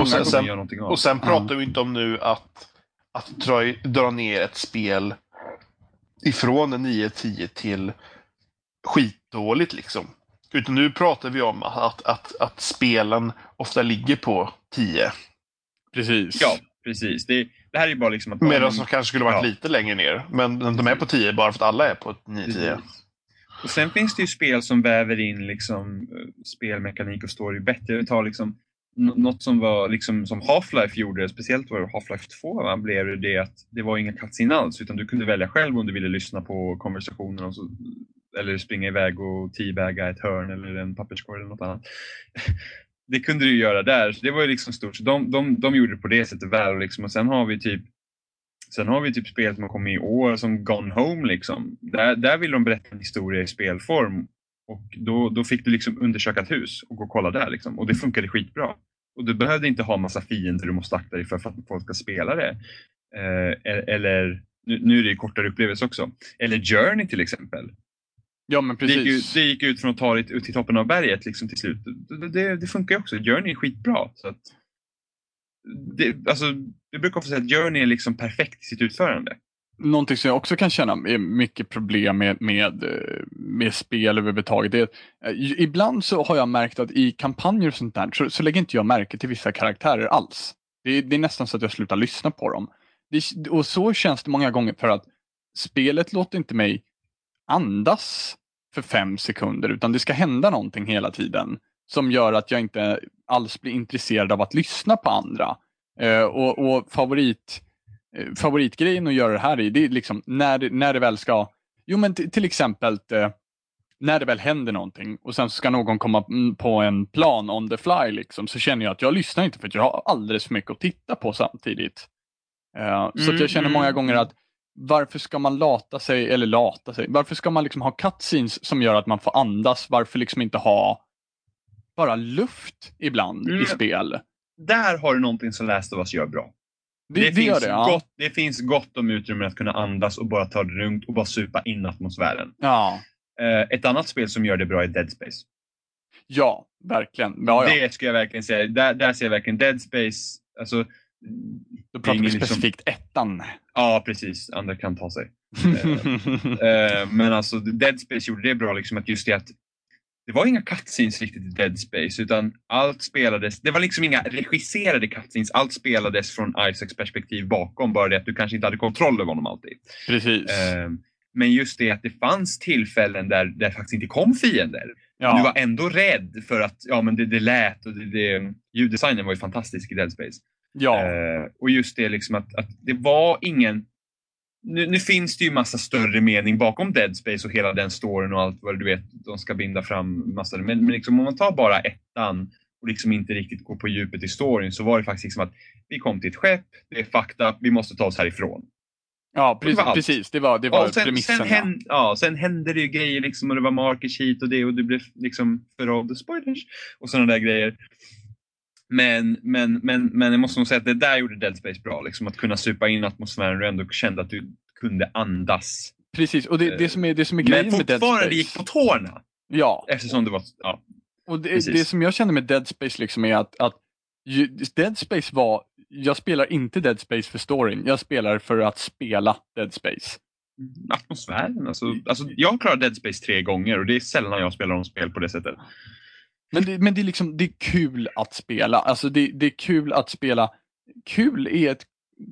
Och sen- sen- göra någonting av Och sen pratar vi inte om nu att, att dra, dra ner ett spel ifrån en 9-10 till skitdåligt liksom. Utan nu pratar vi om att, att, att spelen ofta ligger på 10. Precis. Ja, precis. Det, det här är ju bara liksom att... Medan som kanske skulle varit Ja. lite längre ner. Men de är på 10 bara för att alla är på ett 9-10. Precis. Och sen finns det ju spel som väver in liksom, eh, spelmekanik och story bättre. Vi tar liksom, något som var liksom, som Half-Life gjorde, speciellt var Half-Life 2, va, blev det det att det var inga cutscene alls utan du kunde välja själv om du ville lyssna på konversationen och så, eller springa iväg och teabaga ett hörn eller en papperskorg eller något annat. *laughs* Det kunde du göra där, så det var ju liksom stort. Så de, de, de gjorde det på det sättet väl. Liksom, och sen har vi typ Sen har vi typ spel som har kommit i år som Gone Home. Liksom. Där, där vill de berätta en historia i spelform. Och då, då fick du liksom undersöka ett hus och gå och kolla där. Liksom. Och det funkade skitbra. Och du behövde inte ha massa fiender du måste akta dig för, för att folk ska spela det. Eh, e- eller, nu, nu är det ju kortare upplevelse också. Eller Journey till exempel. Ja, men Det gick, ut, precis. det gick ut från att ta dig ut till toppen av berget liksom, till slut. Det, det, det funkar ju också. Journey är skitbra. Så att, det, alltså, jag brukar ofta säga att Journey är liksom perfekt i sitt utförande. Någonting som jag också kan känna är mycket problem med, med, eh, med spel överhuvudtaget. Det eh, ibland så har jag märkt att i kampanjer och sånt där så, så lägger inte jag märke till vissa karaktärer alls. Det, är- det är nästan så att jag slutar lyssna på dem. Det, och så känns det många gånger för att spelet låter inte mig andas för fem sekunder utan det ska hända någonting hela tiden som gör att jag inte alls blir intresserad av att lyssna på andra. Eh, och, och favorit eh, favoritgrejen att göra det här i, det är liksom när när det väl ska, jo men till exempel eh, när det väl händer någonting och sen så ska någon komma mm, på en plan on the fly liksom, så känner jag att jag lyssnar inte för att jag har alldeles för mycket att titta på samtidigt. Eh, så att Mm, jag känner många mm, gånger mm. att varför ska man lata sig, eller lata sig, varför ska man liksom ha cutscenes som gör att man får andas, varför liksom inte ha bara luft ibland Mm. i spel? Där har du någonting som Last of Us gör bra. Det, det, finns det, ja. gott, det finns gott om utrymme att kunna andas och bara ta det lugnt och bara supa in atmosfären. Ja, Eh, ett annat spel som gör det bra är Dead Space. ja, verkligen. Ja, ja. Det ska jag verkligen säga. Där, där ser jag verkligen Dead Space. Alltså, Då pratar vi liksom- specifikt ettan. ja, precis. Andra kan ta sig. *laughs* Eh, men alltså Dead Space gjorde det bra, liksom att just det att det var inga cutscenes riktigt i Dead Space utan allt spelades, det var liksom inga regisserade cutscenes, allt spelades från Isaacs perspektiv bakom, bara det att du kanske inte hade kontroll över honom alltid. Precis. Eh, men just det att det fanns tillfällen där det faktiskt inte kom fiender. ja. Du var ändå rädd för att ja, men det, det lät och det, det, ljuddesignen var ju fantastisk i Dead Space. ja. Eh, och just det liksom att, att det var ingen... Nu, nu finns det ju massa större mening bakom Dead Space och hela den storyn och allt vad du vet, de ska binda fram massor. Men, men liksom, om man tar bara ettan och liksom inte riktigt går på djupet i storyn så var det faktiskt liksom att vi kom till ett skepp, det är up, vi måste ta oss härifrån. ja det var precis, precis. Det var, det var sen, premissen. sen, ja. hän, ja, sen hände det ju grejer liksom och det var markers hit och det och du blev liksom förrådd, spoilers och sådana där grejer. Men, men, men, men jag måste nog säga att det där gjorde Dead Space bra. Liksom, att kunna supa in atmosfären och ändå kände att du kunde andas. Precis, och det, det, som är, det som är grejen Men med Dead fortfarande Space. gick på tårna. Ja, Eftersom det var... Ja. och det, det som jag känner med Dead Space liksom är att, att Dead Space var, jag spelar inte Dead Space för storyn, jag spelar för att spela Dead Space. Atmosfären. Alltså, alltså, jag har klarat Dead Space tre gånger och det är sällan jag spelar om spel på det sättet. Men det, men det är liksom, det är kul att spela. Alltså det, det är kul att spela. Kul är ett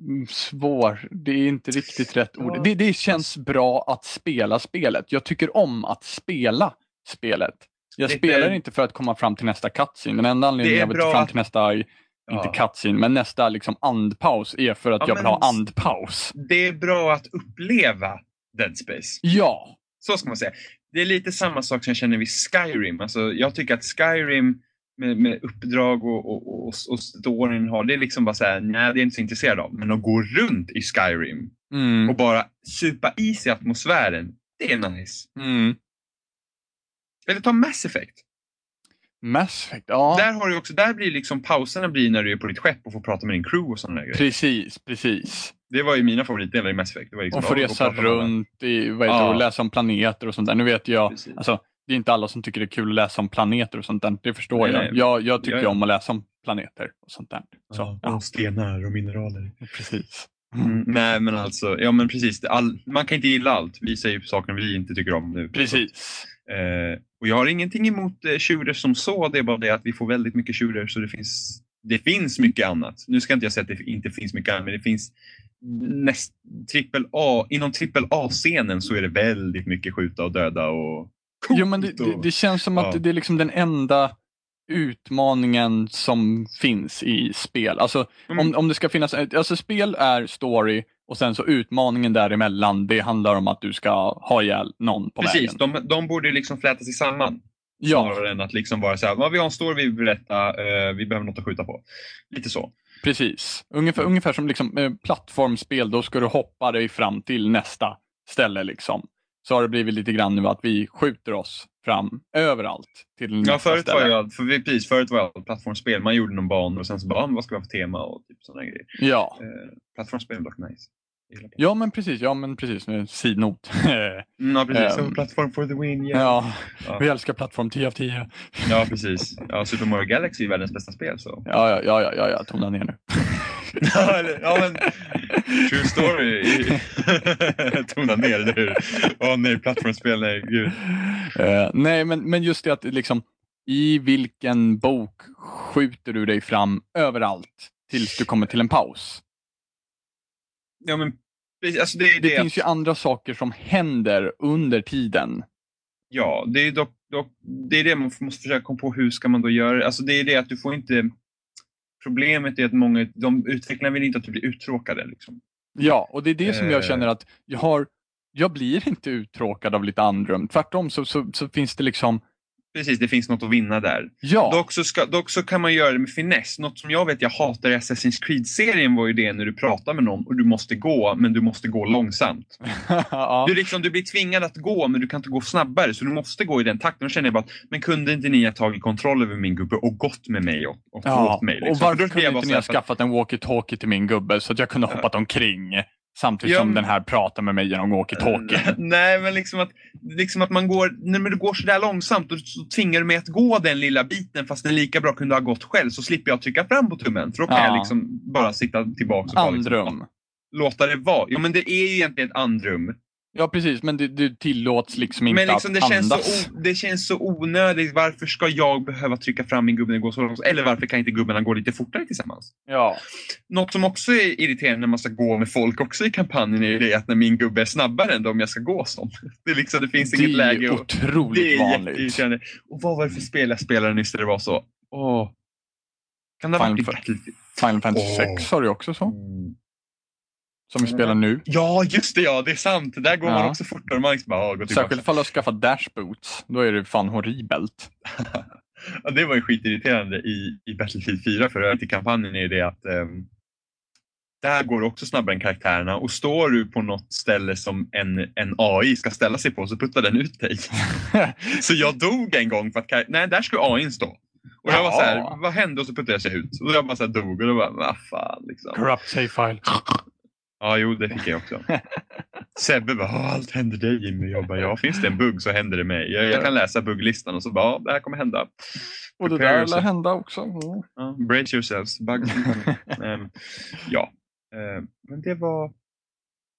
mm, svår. Det är inte riktigt rätt ord. Det, det känns bra att spela spelet. Jag tycker om att spela spelet. Jag Lite- spelar inte för att komma fram till nästa cutscene. Den enda Det anledningen jag vill bra fram till nästa, inte Ja. cutscene, men nästa liksom andpaus är för att Ja, jag vill men- ha andpaus. Det är bra att uppleva Dead Space. Ja, Så ska man säga. Det är lite samma sak som jag känner vid Skyrim. Alltså, jag tycker att Skyrim med, med uppdrag och, och, och, och storyn har, det är liksom bara så här, nej det är inte så intresserad av. Men att gå runt i Skyrim mm, och bara supa i sig atmosfären, det är nice. mm. Eller ta Mass Effect. Mass Effect, ja. Där, har du också, där blir liksom pauserna blir när du är på ditt skepp och får prata med din crew och sådana grejer. Precis, precis. Det var ju mina favoritdelar i Mass Effect. Det var liksom, Och få resa runt i, vad heter Ja. och läsa om planeter och sånt där. Nu vet jag, Precis. alltså, det är inte alla som tycker det är kul att läsa om planeter och sånt där. Det förstår Nej, jag. nej. jag. Jag tycker Ja, ja. om att läsa om planeter och sånt där. Så, Ja, ja, och stenar och mineraler. precis. Mm, nej men alltså, ja men precis. All, man kan inte gilla allt. Vi säger saker vi inte tycker om nu. Precis. Eh, och jag har ingenting emot eh, shooters som så. Det är bara det att vi får väldigt mycket shooters så det finns, det finns mycket annat. Nu ska inte jag säga att det inte finns mycket annat men det finns näst, trippel A, inom trippel A-scenen så är det väldigt mycket skjuta och döda och Jo, men det, det, det känns som att Ja. det är liksom den enda utmaningen som finns i spel. Alltså, Mm. om, om det ska finnas, alltså spel är story och sen så utmaningen däremellan, det handlar om att du ska ha ihjäl någon på Precis, vägen. de, de borde liksom fläta sig samman. Ja, Snarare än att liksom vara så här, "Ja, vi har en story vi vill berätta, eh, vi behöver något att skjuta på. Lite så. Precis. Ungefär, ungefär som liksom, eh, plattformsspel, då ska du hoppa dig fram till nästa ställe. Liksom. Så har det blivit lite grann nu att vi skjuter oss fram överallt till Ja, nästa förut ställe. var jag, för precis, förut var jag plattformsspel. Man gjorde någon bana och sen så bara, "Ah, vad ska vi ha för tema och typ sådana grejer. Ja. Eh, plattformsspel är dock nice. Ja, men precis. Ja, men precis. Med sidnot. Mm, ja, precis. So, plattform for the win, yeah. ja, Ja. vi älskar plattform 10 av 10. Ja, precis. Ja, Super Mario Galaxy är världens bästa spel. Så. Ja, ja, ja, ja, ja, ja. tona ner nu. *laughs* ja, men true story. *laughs* Tona ner, hur? Åh nej, plattformsspel, nej, gud. Eh, nej, men, men just det att liksom, i vilken bok skjuter du dig fram överallt tills du kommer till en paus? Ja, men alltså det Det det. finns ju andra saker som händer under tiden. Ja, det är dock, dock det är det man måste försöka komma på. Hur ska man då göra? Alltså det är det att du får inte... Problemet är att många, de utvecklarna vill inte att du blir uttråkade. Liksom. Ja, och det är det som jag Eh. känner att jag har jag blir inte uttråkad av lite andrum. Tvärtom så, så, så finns det liksom, Precis, det finns något att vinna där. ja. Dock, så ska, dock så kan man göra det med finess. Något som jag vet jag hatar i Assassin's Creed-serien var ju det när du pratar med någon och du måste gå, men du måste gå långsamt. *laughs* ja. Du, liksom, du blir tvingad att gå, men du kan inte gå snabbare, så du måste gå i den takten. Då känner jag bara, att, men kunde inte ni ha tagit kontroll över min gubbe och gått med mig och, och Ja, mig? Liksom? och För varför kunde inte ni ha skaffat en walkie-talkie till min gubbe så att jag kunde Ja. hoppat omkring samtidigt Ja, som den här pratar med mig genom walkie-talkie? *laughs* Nej, men liksom att, liksom att man går, när du går sådär långsamt och så tvingar du mig att gå den lilla biten fast den lika bra kunde ha gått själv så slipper jag trycka fram på tummen. För då kan Ja. jag liksom bara sitta tillbaka och bara liksom, Andrum. låta det vara. Jo, men det är ju egentligen ett andrum. Ja, precis, men det, det tillåts liksom inte Men liksom, det, att känns andas. så o, det känns så onödigt. Varför ska jag behöva trycka fram min gubbe när det går så långt? Eller varför kan inte gubbarna gå lite fortare tillsammans? Ja. Något som också är irriterande när man ska gå med folk också i kampanjen är det att när min gubbe är snabbare än de jag ska gå som. Det, är liksom, det finns Det inget är läge. Och, otroligt det är vanligt. Och vad var det för spel jag spelade nyss där det var så? Åh. Kan det ha varit Final Fantasy Åh. 6 har du också så, Mm. Som vi spelar nu. Ja, just det ja, det är sant. Där går man Ja. också fortare. Man liksom bara, "Ah, gå tillbaka. Särskilt ifall du har skaffat dashboots. Då är det fan horribelt. *laughs* Ja, det var ju skitirriterande i, i Battlefield 4 för övrigt i kampanjen är det att ehm, där går det också snabbare än karaktärerna och står du på något ställe som en, en AI ska ställa sig på så puttar den ut dig. *laughs* så jag dog en gång för att nej där skulle AI stå. Och jag var så här, Ja. vad hände? Och så puttade jag sig ut. Och jag bara så här dog och då bara, vad fan liksom. Corrupt save file. Ja, jo, det fick jag också. Sebbe bara, "Åh, allt händer dig Jimmy. Jag bara, ja, finns det en bugg så händer det mig. Jag, jag kan läsa bugglistan och så bara, ja, det här kommer hända. Och det Prepare där lär hända också. Mm. Ja, brace yourselves. Bugs um, Ja, Eh, men det var...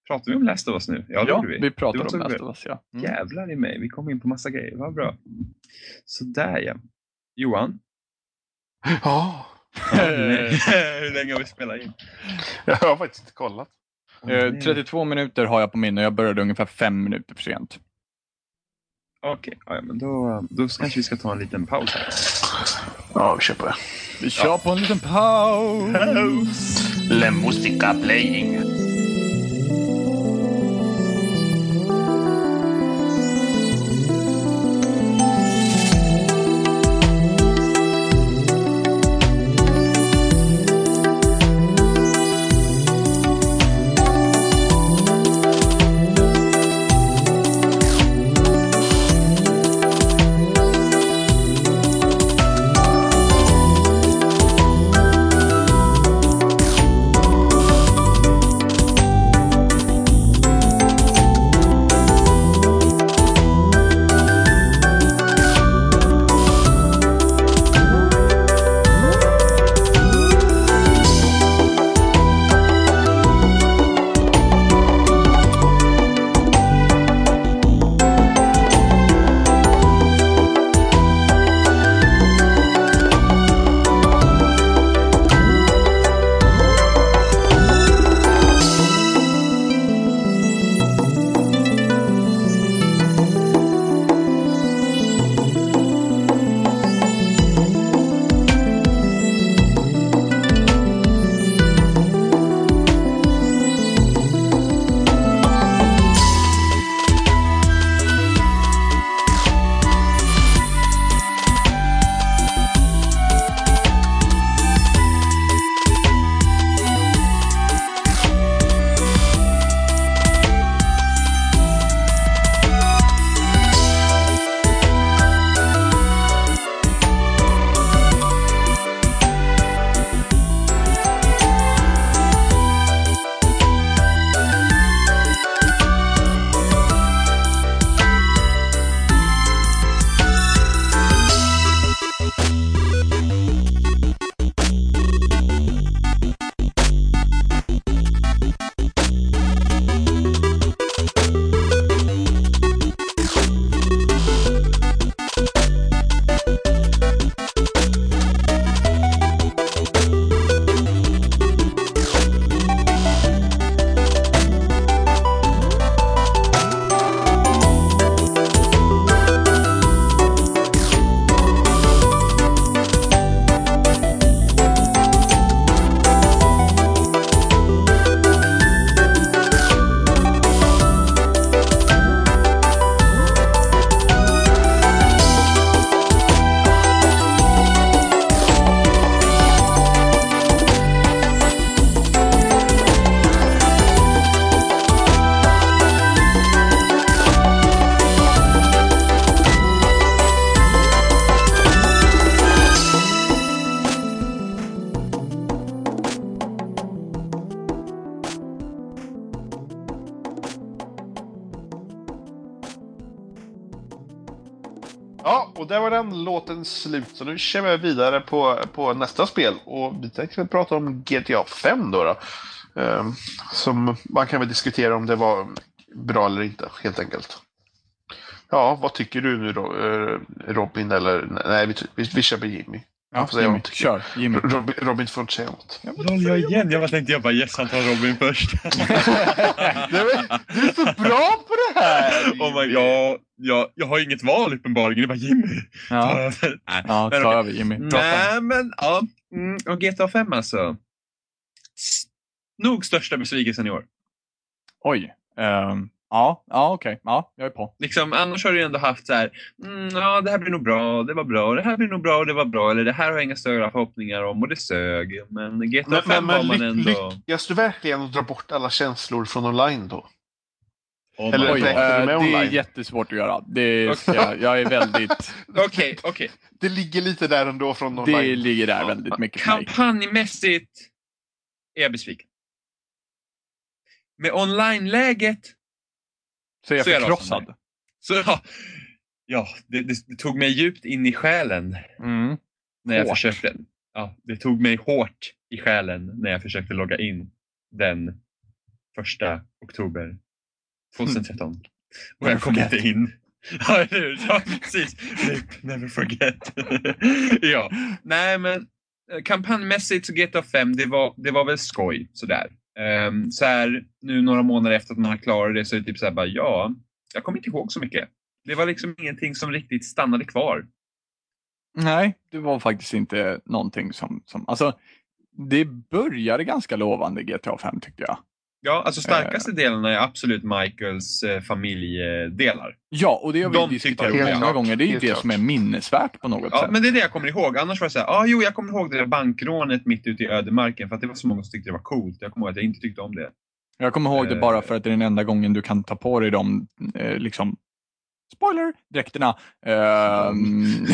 Pratar vi om Last of Us nu? Ja, Ja, vi. vi pratar om Last of Us, ja. Mm. Jävlar i mig, vi kom in på massa grejer. Vad bra. Sådär ja. Johan, Ja. *laughs* *laughs* Hur länge har vi spelat in? Jag har faktiskt inte kollat. Eh, 32 minuter har jag på min och jag började ungefär fem minuter för sent. Okej, ja, men då, då kanske vi ska ta en liten paus här. Ja, vi kör på det. Vi kör på en liten paus. La musica playing. Ja, och där var den låten slut. Så nu kör vi vidare på, på nästa spel. Och vi tänkte prata om GTA 5 då. då. Ehm, som man kan väl diskutera om det var bra eller inte, helt enkelt. Ja, vad tycker du nu då, eh, Robin? Eller nej, vi, vi, vi kör på Jimmy. Ja, får säga Jimmy, kör. Jimmy. Robin, Robin får inte säga något. Lol, jag igen. Jag tänkte jag bara yes, han tar Robin först. *laughs* Du är så bra på det här! *laughs* oh my, ja, ja, jag har inget val uppenbarligen. Det är bara Jimmy. Ja, Nej, ja men ta över Jimmy. Nej, men ja. Mm, och GTA 5 alltså. Nog största besvikelsen i år. Oj. ehm, ja, ja okej. Ja, jag är på. Liksom, annars har du ju ändå haft så här, mm, ja det här blir nog bra, det var bra, det här blir nog bra, det var bra, eller det här har jag inga större förhoppningar om och det sög. Men GTA Men, 5 men, var man ändå... ly, lyckas du verkligen dra bort alla känslor från online då? Oh eller Oj, det eh, det är online? jättesvårt att göra. Det ska, jag- jag är väldigt... *laughs* Okej, okej. Det ligger lite där ändå från online. Det ligger där väldigt mycket. Kampanjmässigt är jag besviken. Med online-läget Så är jag Så det förkrossad. så ja, ja det, det, tog mig djupt in i själen Mm. när jag Hårt. försökte. Ja, det tog mig hårt i själen när jag försökte logga in den första oktober 2013. Och jag kom inte in. *laughs* Ja, eller hur? Ja, precis. Never forget. *laughs* ja, nej men eh, kampanjmässigt så GTA 5, det var, det var väl skoj sådär. Um, så här, nu några månader efter att man har klarat det så är det typ så här bara, ja, jag kommer inte ihåg så mycket. Det var liksom ingenting som riktigt stannade kvar. Nej, det var faktiskt inte någonting som, som alltså det började ganska lovande GTA 5 tyckte jag. Ja, alltså starkaste uh, delarna är absolut Michaels eh, familjedelar. Ja, och det har vi De diskuterat många klart. gånger. Det är ju det klart. som är minnesvärt på något ja, sätt. men det är det jag kommer ihåg. Annars var det så här, ah, jo, jag kommer ihåg det där bankrånet mitt ute i ödemarken för att det var så många som tyckte det var coolt. Jag kommer ihåg att jag inte tyckte om det. Jag kommer ihåg det bara eh. för att det är den enda gången du kan ta på dig de eh, liksom, spoiler, dräkterna. *laughs* Um...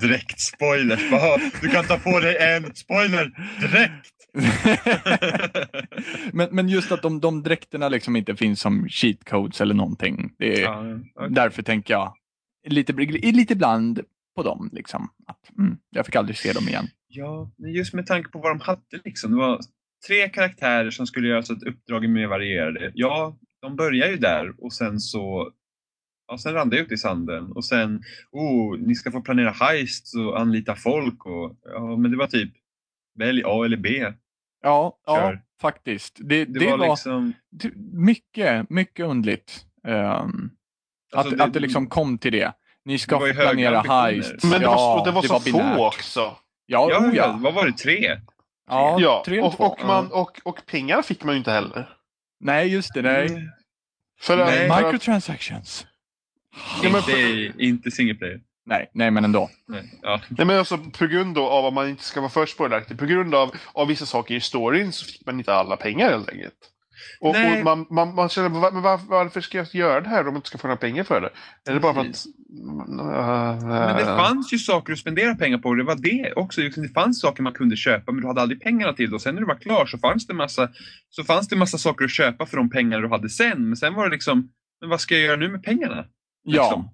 Direkt spoiler. Du kan ta på dig en spoiler direkt. *laughs* men, men just att de, de dräkterna liksom inte finns som cheat codes eller någonting. Det är, ja, okay. Därför tänker jag lite, lite ibland på dem. Liksom. Att, mm, jag fick aldrig se dem igen. Ja, just med tanke på vad de hade. Liksom. Det var tre karaktärer som skulle göra så att uppdragen mer varierade. Ja, de börjar ju där och sen så Ja, sen rann det ut i sanden och sen, oh, ni ska få planera heist och anlita folk och ja, men det var typ välj A eller B. Ja, ja faktiskt. Det, det, det var, var liksom... mycket, mycket underligt. Um, alltså att, det, att det liksom kom till det. Ni ska få planera heist. Men det var, det var så få också. Ja, ja, oh, ja, vad var det? Tre? Ja, ja tre och, och, man, och, och pengar fick man ju inte heller. Nej, just det. Nej. Mm. För, nej. Microtransactions. Ja, men, inte, inte single player. Nej, nej men ändå. Nej, ja. nej men alltså på grund av att man inte ska vara för spoileraktig, på grund av, av vissa saker i storyn så fick man inte alla pengar helt enkelt. Och, och man, man, man känner, men var, varför ska jag göra det här om jag inte ska få några pengar för det? Är det bara för att... Uh, men det fanns ju saker att spendera pengar på. Det var det också. Det fanns saker man kunde köpa men du hade aldrig pengarna till det. Och sen när du var klar så fanns det massa, så fanns det massa saker att köpa för de pengar du hade sen. Men sen var det liksom, men vad ska jag göra nu med pengarna? Ja.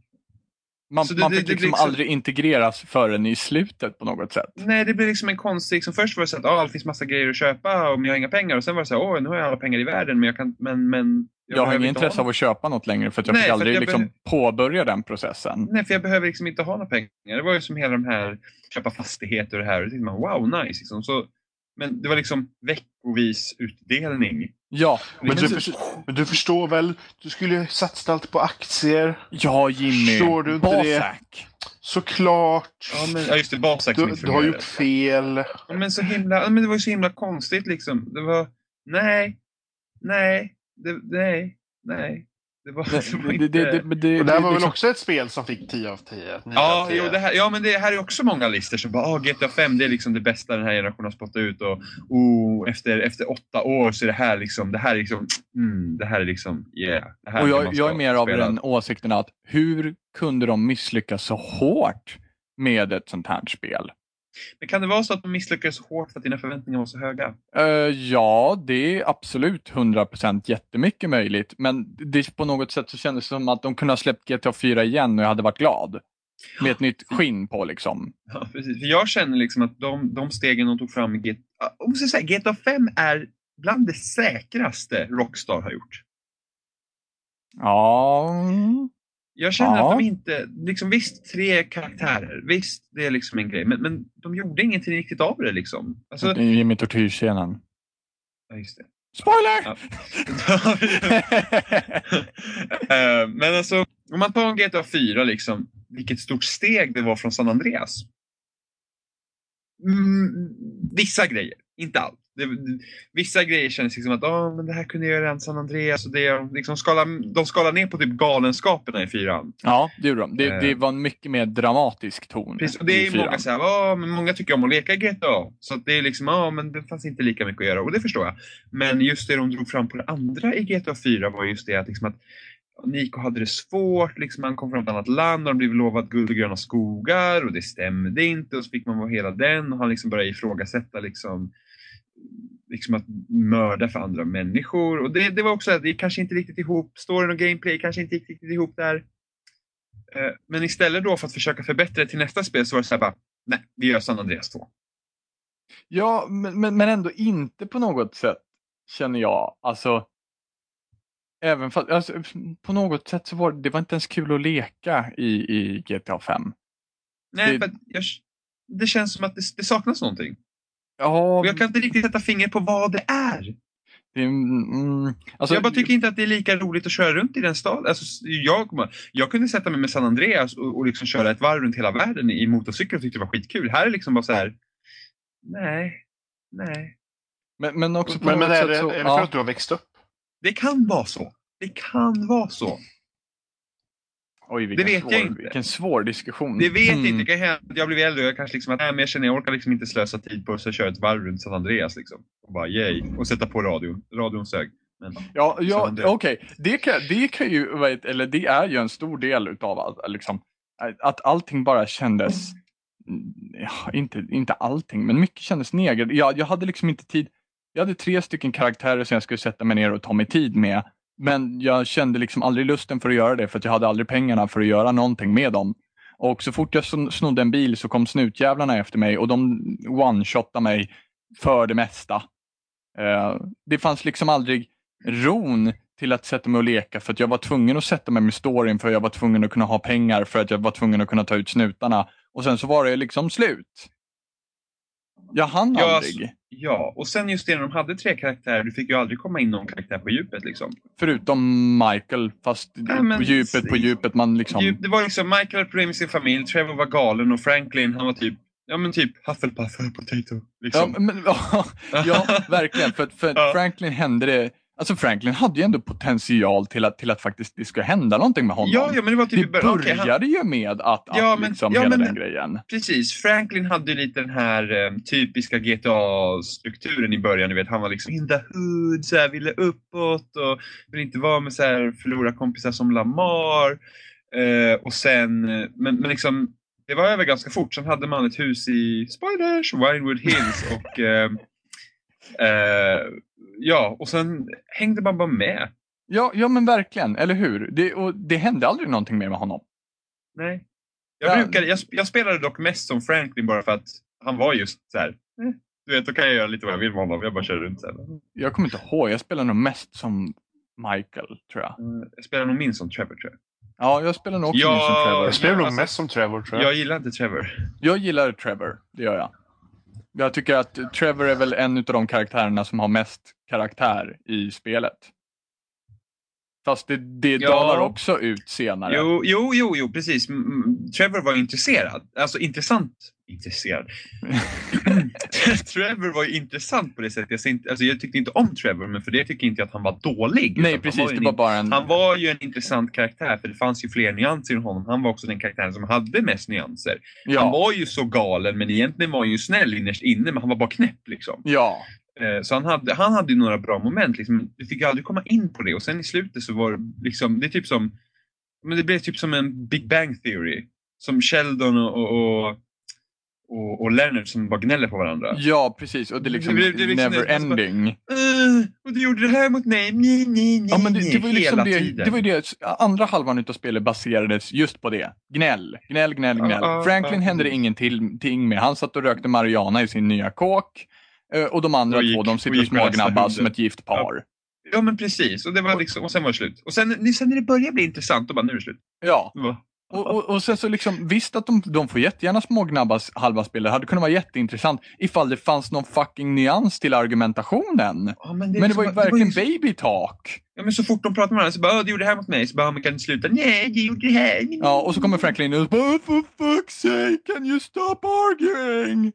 Man, det, man fick det, liksom, liksom, aldrig integreras förrän i slutet på något sätt. Nej, det blir liksom en konstig... Liksom, först var det så att ah, det finns massa grejer att köpa och jag har inga pengar. Och sen var det så här, åh, nu har jag alla pengar i världen men jag kan... Men, men jag, jag har inget intresse av att köpa något längre för att jag Nej, fick aldrig jag liksom påbörja den processen. Nej, för jag behöver liksom inte ha några pengar. Det var ju som hela de här köpa fastigheter och det här. Och tänkte man, wow, nice. Liksom. Så men det var liksom veckovis utdelning. Ja. Men du, men du förstår väl? Du skulle ju satsat allt på aktier. Ja, Jimmy. Förstår du inte Basak. det? Såklart. Ja, men, ja just det. Basak du, du har gjort fel. Ja, men, så himla, men det var ju så himla konstigt liksom. Det var, nej, nej, det, nej, nej. Det var, det, *laughs* det inte... det, det, det, och det här var väl liksom... också ett spel som fick 10 av 10? Ja, av 10. Jo, det här, ja, men det här är också många listor som bara oh, GTA 5 det är liksom det bästa den här generationen har spottat ut och oh, efter, efter åtta år så är det här liksom, det här är liksom, mm, det här är liksom, yeah. Här och jag, jag är mer av den åsikten att hur kunde de misslyckas så hårt med ett sånt här spel? Men kan det vara så att de misslyckades så hårt för att dina förväntningar var så höga? Uh, ja, det är absolut 100% jättemycket möjligt. Men det, på något sätt så kändes det som att de kunde ha släppt GTA 4 igen och jag hade varit glad. Med ett nytt skinn på liksom. Ja, precis. För jag känner liksom att de, de stegen de tog fram i GTA, om säga, GTA 5 är bland det säkraste Rockstar har gjort. Ja, jag känner ja. att de inte, liksom visst tre karaktärer, visst det är liksom en grej, men, men de gjorde ingenting riktigt av det liksom. Alltså, Jimmy tortyrscenen. Ja, just det. Spoiler! Ja. uh, *laughs* men alltså, om man tar en GTA 4 liksom, vilket stort steg det var från San Andreas. Mm, vissa grejer, inte allt. Det, vissa grejer känns liksom att oh, men det här kunde jag göra redan San Andreas. Och det, liksom skala, de skalar ner på typ galenskaperna i fyran. Ja, det gjorde de. Det, det eh. var en mycket mer dramatisk ton. Precis, och det är många, så här, oh, men många tycker om att leka GTA. Så det är liksom, oh, men det fanns inte lika mycket att göra. Och det förstår jag. Men just det de drog fram på det andra i GTA 4 var just det att, liksom att Nico hade det svårt, liksom han kom från ett annat land och han blev lovad guld och gröna skogar och det stämde inte och så fick man vara hela den och han liksom började ifrågasätta liksom liksom att mörda för andra människor. Och det, det var också att det kanske inte riktigt ihop, storyn och gameplay kanske inte riktigt ihop där. Eh, men istället då för att försöka förbättra det till nästa spel så var det så här bara, nej, vi gör San Andreas 2. Ja, men, men, men ändå inte på något sätt känner jag. Alltså, även för, alltså, på något sätt så var det, det var inte ens kul att leka i, i GTA 5. Nej, det, jag, det känns som att det, det saknas någonting. Ja, Och jag kan inte riktigt sätta fingret på vad det är. det, mm, alltså, jag bara tycker inte att det är lika roligt att köra runt i den staden. Alltså, jag, jag kunde sätta mig med San Andreas och, och liksom köra ett varv runt hela världen i motorcykel och tyckte det var skitkul. Här är det liksom bara så här. Nej, nej. men, men också på Men, men är, sätt det, så, är det för ja. att du har växt upp? Det kan vara så. Det kan vara så. Oj, vilken, vet svår, jag inte. vilken svår diskussion. Det vet Mm. inte. Det kan hända att jag blir äldre och jag kanske liksom att nej, men jag känner jag orkar liksom inte slösa tid på att köra ett varv runt San Andreas liksom. Och bara yay. Och sätta på radion. Radion sög. Men, Ja, ja okej. Det, kan, det kan ju, eller det är ju en stor del utav allt, liksom, att allting bara kändes, ja, inte, inte allting, men mycket kändes neger. Jag, jag hade liksom inte tid. Jag hade tre stycken karaktärer som jag skulle sätta mig ner och ta mig tid med. Men jag kände liksom aldrig lusten för att göra det för att jag hade aldrig pengarna för att göra någonting med dem. Och så fort jag snodde en bil så kom snutjävlarna efter mig och de one-shotade mig för det mesta. Eh, det fanns liksom aldrig ron till att sätta mig och leka för att jag var tvungen att sätta mig med storyn för jag var tvungen att kunna ha pengar för att jag var tvungen att kunna ta ut snutarna. Och sen så var det liksom slut. Jag hann Ja, aldrig. ja, och sen just det när de hade tre karaktärer, du fick ju aldrig komma in någon karaktär på djupet liksom. Förutom Michael, fast Ja, men- på djupet, på djupet. Man liksom... Det var liksom Michael hade problem med sin familj, Trevor var galen och Franklin han var typ, ja men typ Hufflepuff, potato. Ja, Liksom. men, *laughs* *laughs* ja, verkligen. För, för Ja. Franklin hände det... Alltså Franklin hade ju ändå potential till att, till att faktiskt det skulle hända någonting med honom. ja, ja, men det var typ det början. okej, han- började ju med att, att Ja, men- liksom ja, hela men- den grejen. Precis, Franklin hade ju lite den här eh, typiska GTA-strukturen i början. Du vet, han var liksom in the hood, så här, ville uppåt och ville inte vara med så här, förlora kompisar som Lamar. Eh, och sen, eh, men, men liksom, det var över ganska fort. Sen hade man ett hus i Spiders, Winewood Hills och eh, eh, ja, och sen hängde man bara med. Ja, ja men verkligen, eller hur? Det, och det hände aldrig någonting mer med honom. Nej. Jag, Ja. brukade, jag, jag spelade dock mest som Franklin bara för att han var just så här. eh, Du vet, då kan jag göra lite vad jag vill med honom. Jag bara kör runt så här. Jag kommer inte ihåg, jag spelar nog mest som Michael, tror jag. Eh, Jag spelar nog minst som Trevor tror jag. Ja, jag spelar nog också Ja, minst som Trevor. Jag spelar nog alltså- mest som Trevor tror jag. Jag gillar inte Trevor. Jag gillar Trevor, det gör jag. Jag tycker att Trevor är väl en av de karaktärerna som har mest karaktär i spelet. Fast det, det Ja. dalar också ut senare. Jo, jo, jo, jo precis. Trevor var intresserad. Alltså intressant. Intresserad. *clears throat* Trevor var ju intressant på det sättet. Jag, inte, alltså, jag tyckte inte om Trevor, men för det tycker inte jag att han var dålig. Nej, precis. Han var, Det en var bara en... Han var ju en intressant karaktär, för det fanns ju fler nyanser i honom. Han var också den karaktären som hade mest nyanser. Han Ja, var ju så galen, men egentligen var han ju snäll innerst inne, men han var bara knäpp liksom. ja. Eh, Så han hade, han hade ju några bra moment, liksom. du fick aldrig komma in på det. Och sen i slutet så var det liksom, det är typ som, men det blev typ som en Big Bang Theory. Som Sheldon och, och, och, och, Leonard som bara gnäller på varandra. ja, precis. Och det är liksom, Det- det är liksom- never det är bara- ending. "Uh, och du gjorde det här mot mig, nej, nej, nej, Ja, men det, nej", det var ju liksom det, det var det, andra halvan utav spelet baserades just på det. Gnäll, gnäll, gnäll, gnäll. Ja, Franklin ja. hände det ingenting med. Han satt och rökte marijuana i sin nya kåk. Eh, Och de andra gick- två, de sitter och hunden. som ett gift par. Ja men precis, och, det var liksom, och sen var det slut. Och sen, sen när det började bli intressant, då bara, nu är det slut. Ja, och, och, och sen så liksom, visst att de, de får jättegärna smågnabbas halva spelet. Det hade kunnat vara jätteintressant ifall det fanns någon fucking nyans till argumentationen. Ja, men, Men det liksom var ju verkligen ju så- baby talk. Ja, men så fort de pratar med varandra så bara, "Åh, du gjorde det här mot mig. Så bara, men kan sluta? Nej, du gjorde det här. Ja, och så kommer Franklin och bara "Oh, for fuck's sake, can you stop arguing?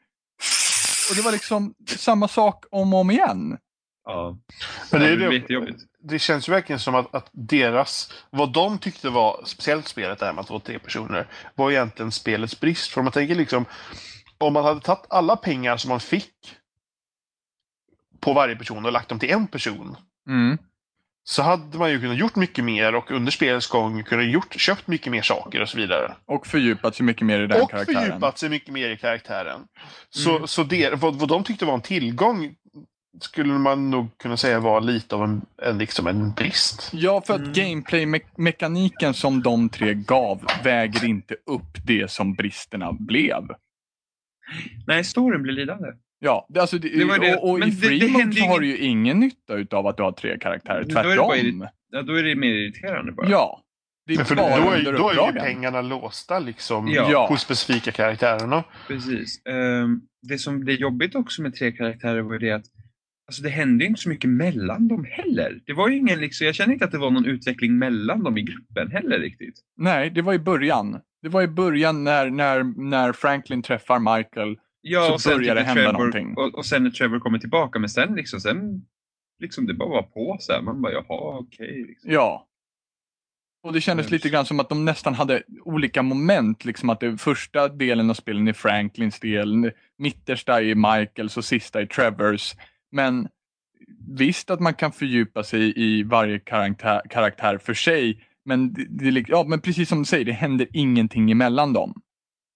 Och det var liksom samma sak om och om igen. Ja, Men det, är det det, det känns ju verkligen som att, att deras, vad de tyckte var speciellt spelet där med att vara tre personer, var egentligen spelets brist. För om man tänker liksom, om man hade tagit alla pengar som man fick på varje person och lagt dem till en person, Mm. Så hade man ju kunnat gjort mycket mer och under spelets gång kunnat gjort, köpt mycket mer saker och så vidare. Och fördjupat sig mycket mer i den och karaktären. fördjupat sig mycket mer i karaktären. Så, Mm. så det, vad, vad de tyckte var en tillgång skulle man nog kunna säga var lite av en, en, liksom en brist. Ja, för att Mm. gameplay-mekaniken som de tre gav väger inte upp det som bristerna blev. Nej, storyn blir lidande. Ja, det, alltså, det, Det var det- och, och i ju har du ju ingen nytta utav att du har tre karaktärer. Då är det bara Tvärtom. Ja, då är det mer irriterande bara. Ja. Det är för bara då, är, under då är ju pengarna låsta liksom Ja. Hos specifika karaktärerna. Precis. Ehm, det som det är jobbigt också med tre karaktärer var ju det att Alltså det hände inte så mycket mellan dem heller. Det var ju ingen liksom, jag känner inte att det var någon utveckling mellan dem i gruppen heller riktigt. Nej, det var i början. Det var i början när, när, när Franklin träffar Michael. Ja, Så och sen börjar det hända Trevor, någonting. Och, och sen när Trevor kommer tillbaka, men sen liksom, sen liksom det bara var på så här. Man bara jaha, okej. liksom. Ja. Och det kändes lite grann som att de nästan hade olika moment. Liksom att det första delen av spelen är Franklins del, mittersta är Michaels och sista är Trevors. Men visst att man kan fördjupa sig i varje karaktär, karaktär för sig. Men, det, det, ja, men precis som du säger, det händer ingenting emellan dem.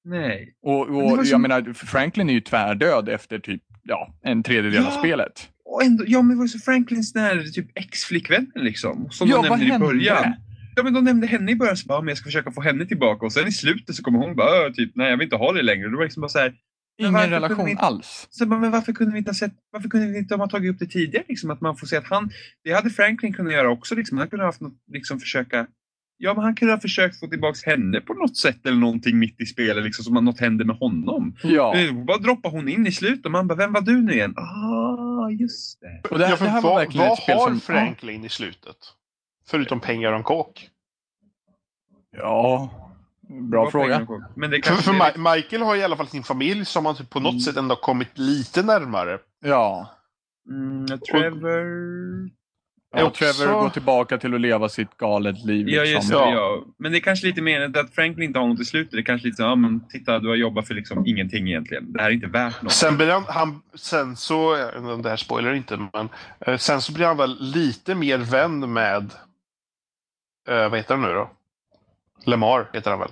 Nej. Och, och jag som- menar, Franklin är ju tvärdöd efter typ ja, en tredjedel av Ja. spelet. Och ändå, ja men det var så Franklins den här typ ex-flickvännen liksom. Som Ja, de nämnde i hände? början. Ja men de nämnde henne i början, så bara, "Ja, men jag ska försöka få henne tillbaka. Och sen i slutet så kommer hon bara, "Ö, typ, nej jag vill inte ha det längre. Det var liksom bara så här, Ingen relation inte- alls. Så, bara, men varför kunde vi inte ha sett, varför kunde vi inte ha tagit upp det tidigare? Liksom, att man får se att han, det hade Franklin kunnat göra också. Liksom. Han kunde ha haft något, liksom, försöka, ja men han kunde ha försökt få tillbaka henne på något sätt eller någonting mitt i spelet, liksom, som att något hände med honom. Ja. Bara droppar hon in i slutet och man bara, vem var du nu igen? Ah, just det. Och det, ja, för det här var vad, verkligen vad ett spel har som... Franklin i slutet? Förutom pengar och en kåk. Ja, bra Vad fråga. Men det För, kanske för Ma- Michael har i alla fall sin familj som han typ på något Mm. sätt ändå kommit lite närmare. Ja. Mm, Trevor... ja Också- Trevor går tillbaka till att leva sitt galet liv. Ja, Liksom. just det. Ja. Ja. Men det är kanske lite mer att Franklin inte har något i slutet. Det är kanske lite så, ja men titta du har jobbat för liksom ingenting egentligen. Det här är inte värt något. Sen blir han, han sen så, om det här spoiler inte, men eh, sen så blir han väl lite mer vän med, eh, vad heter han nu då? Lemar heter han väl?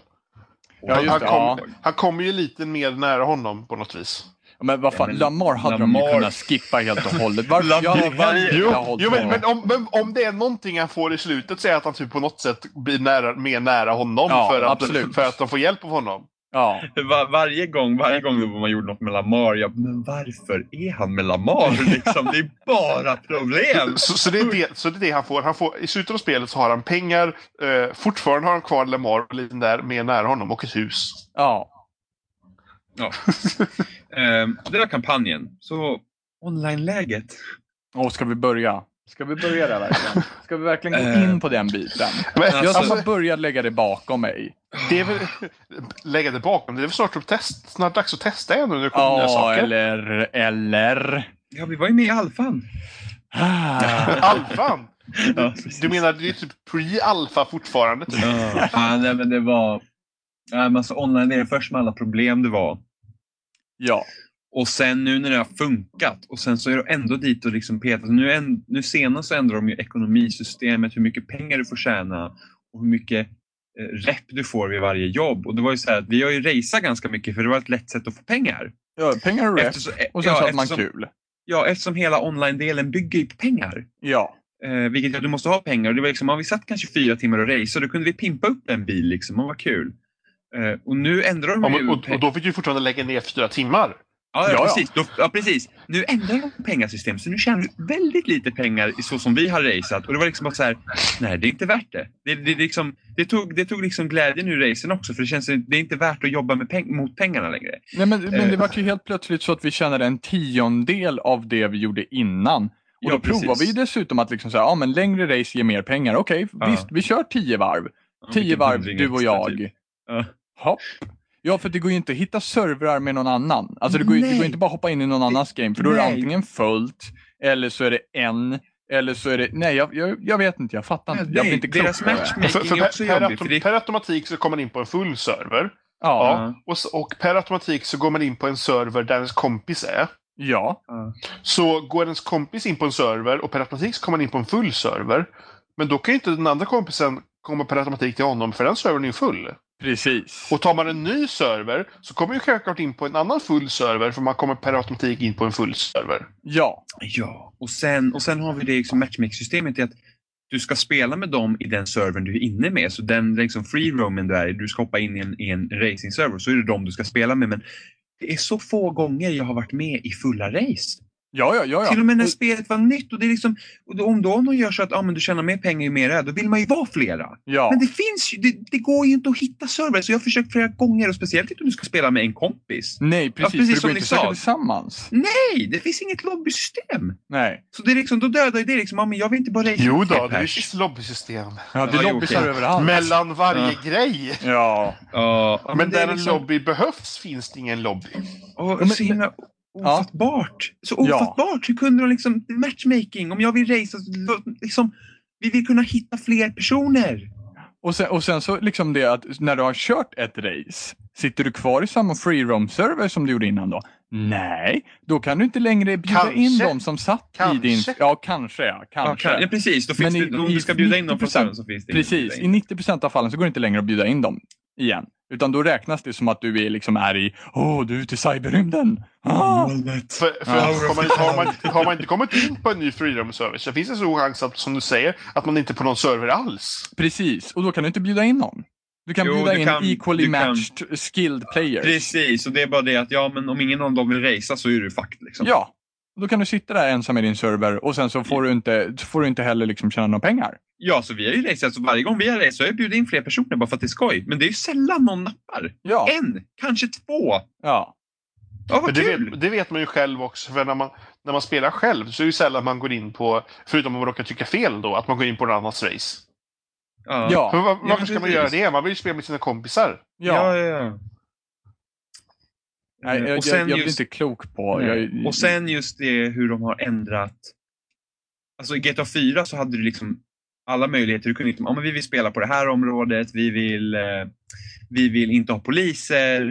Ja, just han, det. kom, Ja. han kommer ju lite mer nära honom på något vis. Men vad fan, Ja, men Lamar hade de ju Lamar- kunnat skippa helt och hållet. Varför? Lamar- Jag varje- Jo, jo men, men, om, men om det är någonting han får i slutet så är att han typ på något sätt blir nära, mer nära honom Ja, för, att, absolut. för att de får hjälp av honom. Ja. Var, varje gång, varje gång då man gjorde något med Lamar, jag men varför är han med Lamar? Liksom, det är bara problem. Så, så, det är det, så det är det han får. han får. I slutet av spelet så har han pengar, eh, fortfarande har han kvar Lemar lite där, mer nära honom och ett hus. ja. Ja. *laughs* Ehm, det var kampanjen. Så online-läget. Och ska vi börja? Ska vi börja där verkligen? *laughs* Ska vi verkligen gå Eh. in på den biten? Men, Alltså- Jag alltså, har börjat lägga det bakom mig. det är väl, lägga det bakom. Det är väl snart, att test, snart dags att testa igen nu när det kommer nya Ja, saker. eller... Eller... Ja, vi var ju med i alfan. Ah. *laughs* Alfan! Ja, Du menar det är typ pre-alfa fortfarande? Typ. Ja, fan, nej, men det var... Nej, men alltså online är det först med alla problem det var. Ja. Och sen nu när det har funkat och sen så är det ändå dit och liksom petat. Nu, en, nu senast så ändrar de ju ekonomisystemet, hur mycket pengar du får tjäna och hur mycket eh, rep du får vid varje jobb. Och det var ju så här att vi har ju raceat ganska mycket för det var ett lätt sätt att få pengar. ja pengar och rep. Eftersom, Och sen ja, så hade man kul. Ja, eftersom hela online-delen bygger ju på pengar. Ja. Eh, vilket gör att du måste ha pengar. Och det var liksom, ja, vi satt kanske fyra timmar och raceade, då kunde vi pimpa upp en bil. Liksom, och vad kul. Eh, och nu ändrar de Ja, ju... men- och, och då fick du fortfarande lägga ner fyra timmar. Ja, Ja, ja, ja. precis. Då, ja, precis. Nu ändrar de pengasystem så nu tjänar du väldigt lite pengar i så som vi har raceat. Och det var liksom bara så här, nej det är inte värt det. Det, det, liksom, det tog, det tog liksom glädjen ur racen också för det känns det är inte värt att jobba med peng, mot pengarna längre. Nej, men, men det Eh. var ju helt plötsligt så att vi tjänade en tiondel av det vi gjorde innan. Och Ja, då precis. provar vi dessutom att liksom säga, ja men längre race ger mer pengar. Okej, Ja. visst, vi kör tio varv. Ja, Tio varv, du och jag. typ. Ja. Hopp. Ja, för det går ju inte att hitta servrar med någon annan. Alltså det går, ju- det går inte bara att hoppa in i någon annans game, för då är det Nej. antingen fullt, eller så är det en, eller så är det... Nej, jag, jag, jag vet inte, jag fattar inte. Nej, Jag blir inte klok deras matchmaking- För, för är också per, per, jobbigt, det- per automatik så kommer man in på en full server. Ja, Ja. Och, och per automatik så går man in på en server där ens kompis är. ja, Så går ens kompis in på en server och per automatik så kommer man in på en full server. Men då kan ju inte den andra kompisen komma per automatik till honom för den servern är ju full. Precis. Och tar man en ny server så kommer ju självklart in på en annan full server för man kommer per automatik in på en full server. Ja, Ja, och sen, och sen har vi det liksom matchmake-systemet i att du ska spela med dem i den servern du är inne med. Så den liksom free roamen du är i, du ska hoppa in i en, i en racing-server, så är det dem du ska spela med. Men det är så få gånger jag har varit med i fulla race. Ja, ja, ja. ja. Till och med när spelet var nytt. Och det är liksom, och om då någon gör så att ah, men du tjänar mer pengar ju mer det är, då vill man ju vara flera. ja. Men det finns ju, det, det går ju inte att hitta servrar. Så jag har försökt flera gånger och speciellt inte om du ska spela med en kompis. Nej, precis. precis för det som går ni inte att söka sa. tillsammans. Nej, det finns inget lobbysystem. Nej. Så det är liksom, då dödar ju det liksom, ah, men jag vill inte bara Jo då, det finns lobbysystem. Ja, det Ja, jo, lobbysar okej. överallt. Mellan varje Ja. grej. Ja. Ja, ja, Men är där liksom- en lobby behövs finns det ingen lobby. Och men- så himla ofattbart. Så Ja. ofattbart. Hur kunde de liksom... Matchmaking. Om jag vill racea, så liksom... Vi vill kunna hitta fler personer. Och sen, och sen så liksom det att när du har kört ett race, sitter du kvar i samma free roam server som du gjorde innan då? Nej, då kan du inte längre bjuda Kanske. in dem som satt Kanske. i din... Ja, kanske ja. Kanske. Ja, ja, precis. Då finns Men i- det, om i du ska bjuda in dem från 90% servern så finns det Precis, i in. 90 av fallen så går det inte längre att bjuda in dem igen. Utan då räknas det som att du är, liksom är i, åh du är ute i cyberrymden. Ah! För, för Ja. har, man, har, man, har man inte kommit in på en ny freedom service så finns det så chans att, som du säger, att man inte är på någon server alls. Precis, och då kan du inte bjuda in någon. Du kan Jo, bjuda du in kan- equally du kan- matched skilled players. Precis, och det är bara det att ja, men om ingen av dem vill racea så är du fucked. Liksom. Ja, och då kan du sitta där ensam i din server och sen så får du inte, får du inte heller liksom tjäna några pengar. Ja, så vi har ju raceat. Så varje gång vi har raceat så har jag bjudit in fler personer bara för att det är skoj. Men det är ju sällan någon nappar. Ja, En, kanske två. ja. Ja, Men vad det, kul! vet, det vet man ju själv också. För när man, när man spelar själv så är det ju sällan man går in på, förutom om man råkar tycka fel då, att man går in på en annans race. Ja. Ja. För var, men varför ska man göra det? Man vill ju spela med sina kompisar. Ja, ja. ja, ja. Nej, jag, och jag, sen jag blir just- inte klok på... Jag, Och sen just det hur de har ändrat. Alltså i GTA 4 så hade du liksom alla möjligheter. Du kunde liksom, ja men vi vill spela på det här området, vi vill, eh, vi vill inte ha poliser,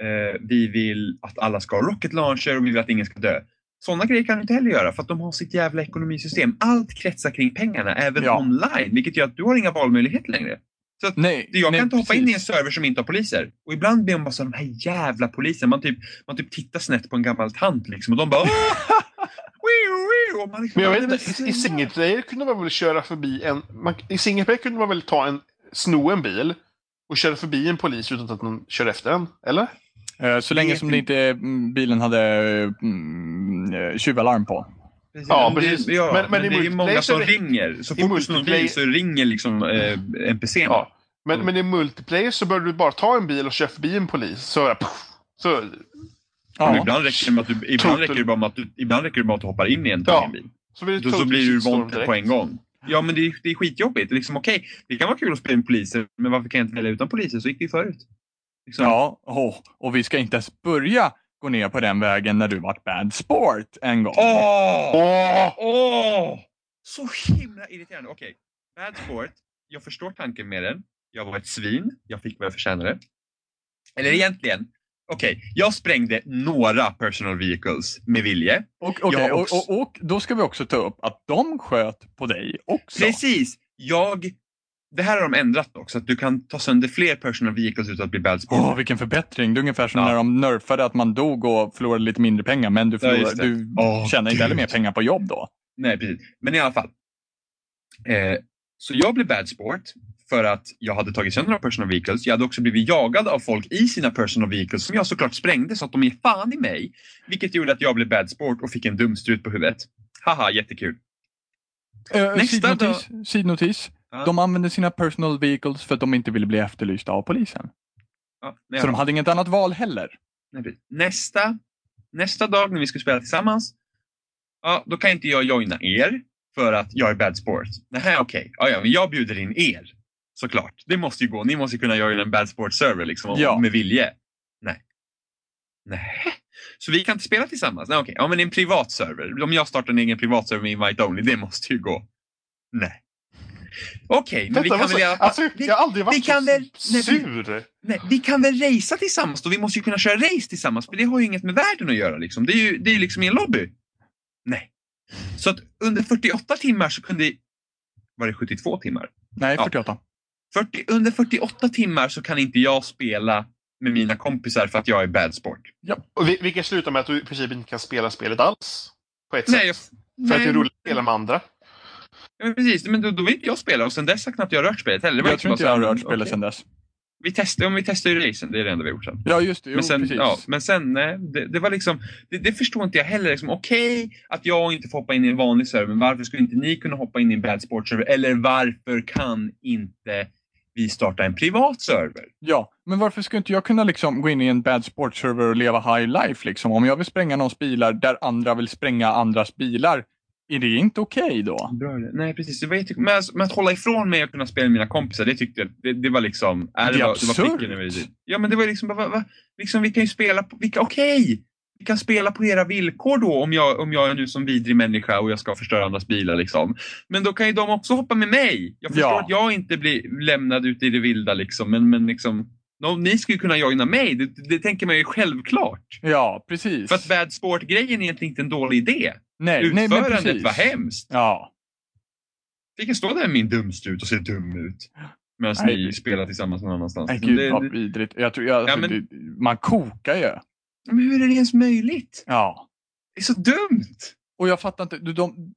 eh, vi vill att alla ska ha rocket launcher och vi vill att ingen ska dö. Sådana grejer kan du inte heller göra för att de har sitt jävla ekonomisystem. Allt kretsar kring pengarna, även Ja. online, vilket gör att du har inga valmöjligheter längre. Så nej, jag nej, kan inte hoppa in i en precis. server som inte har poliser. Och ibland blir man bara så de här jävla poliserna. Man typ, man typ tittar snett på en gammal tant liksom och de bara "Åh!" Man Men jag vet inte, "Nej, i, i men single player kunde man väl köra förbi en... Man, I single player kunde man väl ta en, sno en bil och köra förbi en polis utan att någon kör efter en? Eller? Eh, Så länge som det inte mm, bilen hade mm, eh, tjuvalarm på. Precis, Ja, men det- precis. Ja, Men- men, men i det är ju multiplayer många som det- ringer. Så fort du snor en bil så ringer liksom eh, NPCn. Ja. Men, Mm. men i multiplayer så bör du bara ta en bil och köra förbi en polis. Så, så Ja, Ibland räcker det med att du, ibland räcker det bara med att du, ibland räcker det bara att du hoppar in i en Ja. bil. Så blir det Då, så total blir du direkt. på en gång. Ja, men det, är- det är skitjobbigt. Liksom, Okej, det kan vara kul att spela med poliser, men varför kan jag inte välja utan poliser? Så gick det ju förut. Liksom. ja åh, och vi ska inte ens börja gå ner på den vägen när du varit bad sport en gång. Åh! Åh! Åh! Så himla irriterande. Okej, bad sport. Jag förstår tanken med den. Jag var ett svin. Jag fick vad jag förtjänade. Eller egentligen, okej, jag sprängde några personal vehicles med vilje. Och, okej, Jag och, också. och, och då ska vi också ta upp att de sköt på dig också. Precis! Jag... Det här har de ändrat också, att du kan ta sönder fler personal vehicles utan att bli bad. Åh, vilken förbättring. Det är ungefär som Ja. när de nerfade att man dog och förlorade lite mindre pengar, men du, Ja, förlorade, det. du Åh, tjänar inte heller mer pengar på jobb då. Nej, precis. Men i alla fall. Eh, så jag blev bad sport för att jag hade tagit sönder några personal vehicles. Jag hade också blivit jagad av folk i sina personal vehicles som jag såklart sprängde så att de ger fan i mig. Vilket gjorde att jag blev bad sport och fick en dumstrut på huvudet. Haha, jättekul. Uh, Nästa sidnotis, sidnotis. Ja. De använde sina personal vehicles för att de inte ville bli efterlysta av polisen. Nej, Så de hade inget annat val heller. nästa, nästa dag när vi ska spela tillsammans, ja, då kan inte jag joina er för att jag är bad sport. Nej, okej. Ja, ja, men jag bjuder in er. Såklart. Det måste ju gå. Ni måste ju kunna joina en bad sport server liksom, Ja. med vilje. Nej. Nej. Så vi kan inte spela tillsammans? Nej, okej. Ja, men en privat server. Om jag startar en egen privat server med invite only, det måste ju gå. Nej. Okej, men vi kan väl i sa- alla fall... Alltså, vi, jag har aldrig varit vi kan så väl- nej, vi- sur. nej, vi kan väl racea tillsammans då? Vi måste ju kunna köra race tillsammans, för det har ju inget med världen att göra. Liksom. Det är ju det är liksom i en lobby. Nej. Så att under 48 timmar så kunde... Var det 72 timmar? Nej, Ja. 48. 40, under 48 timmar så kan inte jag spela med mina kompisar för att jag är bad sport. Och vi, vilket slutar med att du i princip inte kan spela spelet alls. På ett Nej, jag, sätt. För att det är roligt att spela med andra. Ja, men precis, men då, då vill inte jag spela och sen dess har knappt jag rört spelet heller. Det var Jag liksom tror inte jag har rört spelet okej. sedan dess. Vi testar, om vi testar ju racen, det är det enda vi har gjort sen. Ja, just det. Jo, Men sen, precis. ja, men sen nej, det, det var liksom, det, det förstår inte jag heller. Liksom, Okej att jag inte får hoppa in i en vanlig server, men varför skulle inte ni kunna hoppa in i en bad sports server? Eller varför kan inte vi starta en privat server? Ja, men varför skulle inte jag kunna liksom gå in i en bad sports server och leva high life? Liksom? Om jag vill spränga någons bilar där andra vill spränga andras bilar, är det inte okej då? Bra idé. Nej, precis. Det var jätte... men, alltså, men att hålla ifrån mig och kunna spela med mina kompisar, det tyckte jag, det, det var liksom... Äh, Det är det, var, det var absurt. pricken över i. Ja, men det var liksom, va, va, liksom vi kan ju spela på, okej! Vi kan spela på era villkor då om jag, om jag är nu som vidrig människa och jag ska förstöra andras bilar liksom. Men då kan ju de också hoppa med mig. Jag förstår Ja. att jag inte blir lämnad ute i det vilda liksom, men, men liksom, no, ni skulle kunna joina mig. Det, det tänker man ju självklart. Ja, precis. För att bad sport-grejen är egentligen inte en dålig idé. nej, nej, Utförandet precis. var hemskt. Ja, Fick jag stå där med min dumstrut och se dum ut. Medan Nej. ni spelar tillsammans någon annanstans. nej gud det, vad vidrigt. Jag tror, jag, Ja, men- det, man kokar ju. Men hur är det ens möjligt? Ja. Det är så dumt! Och jag fattar inte, de,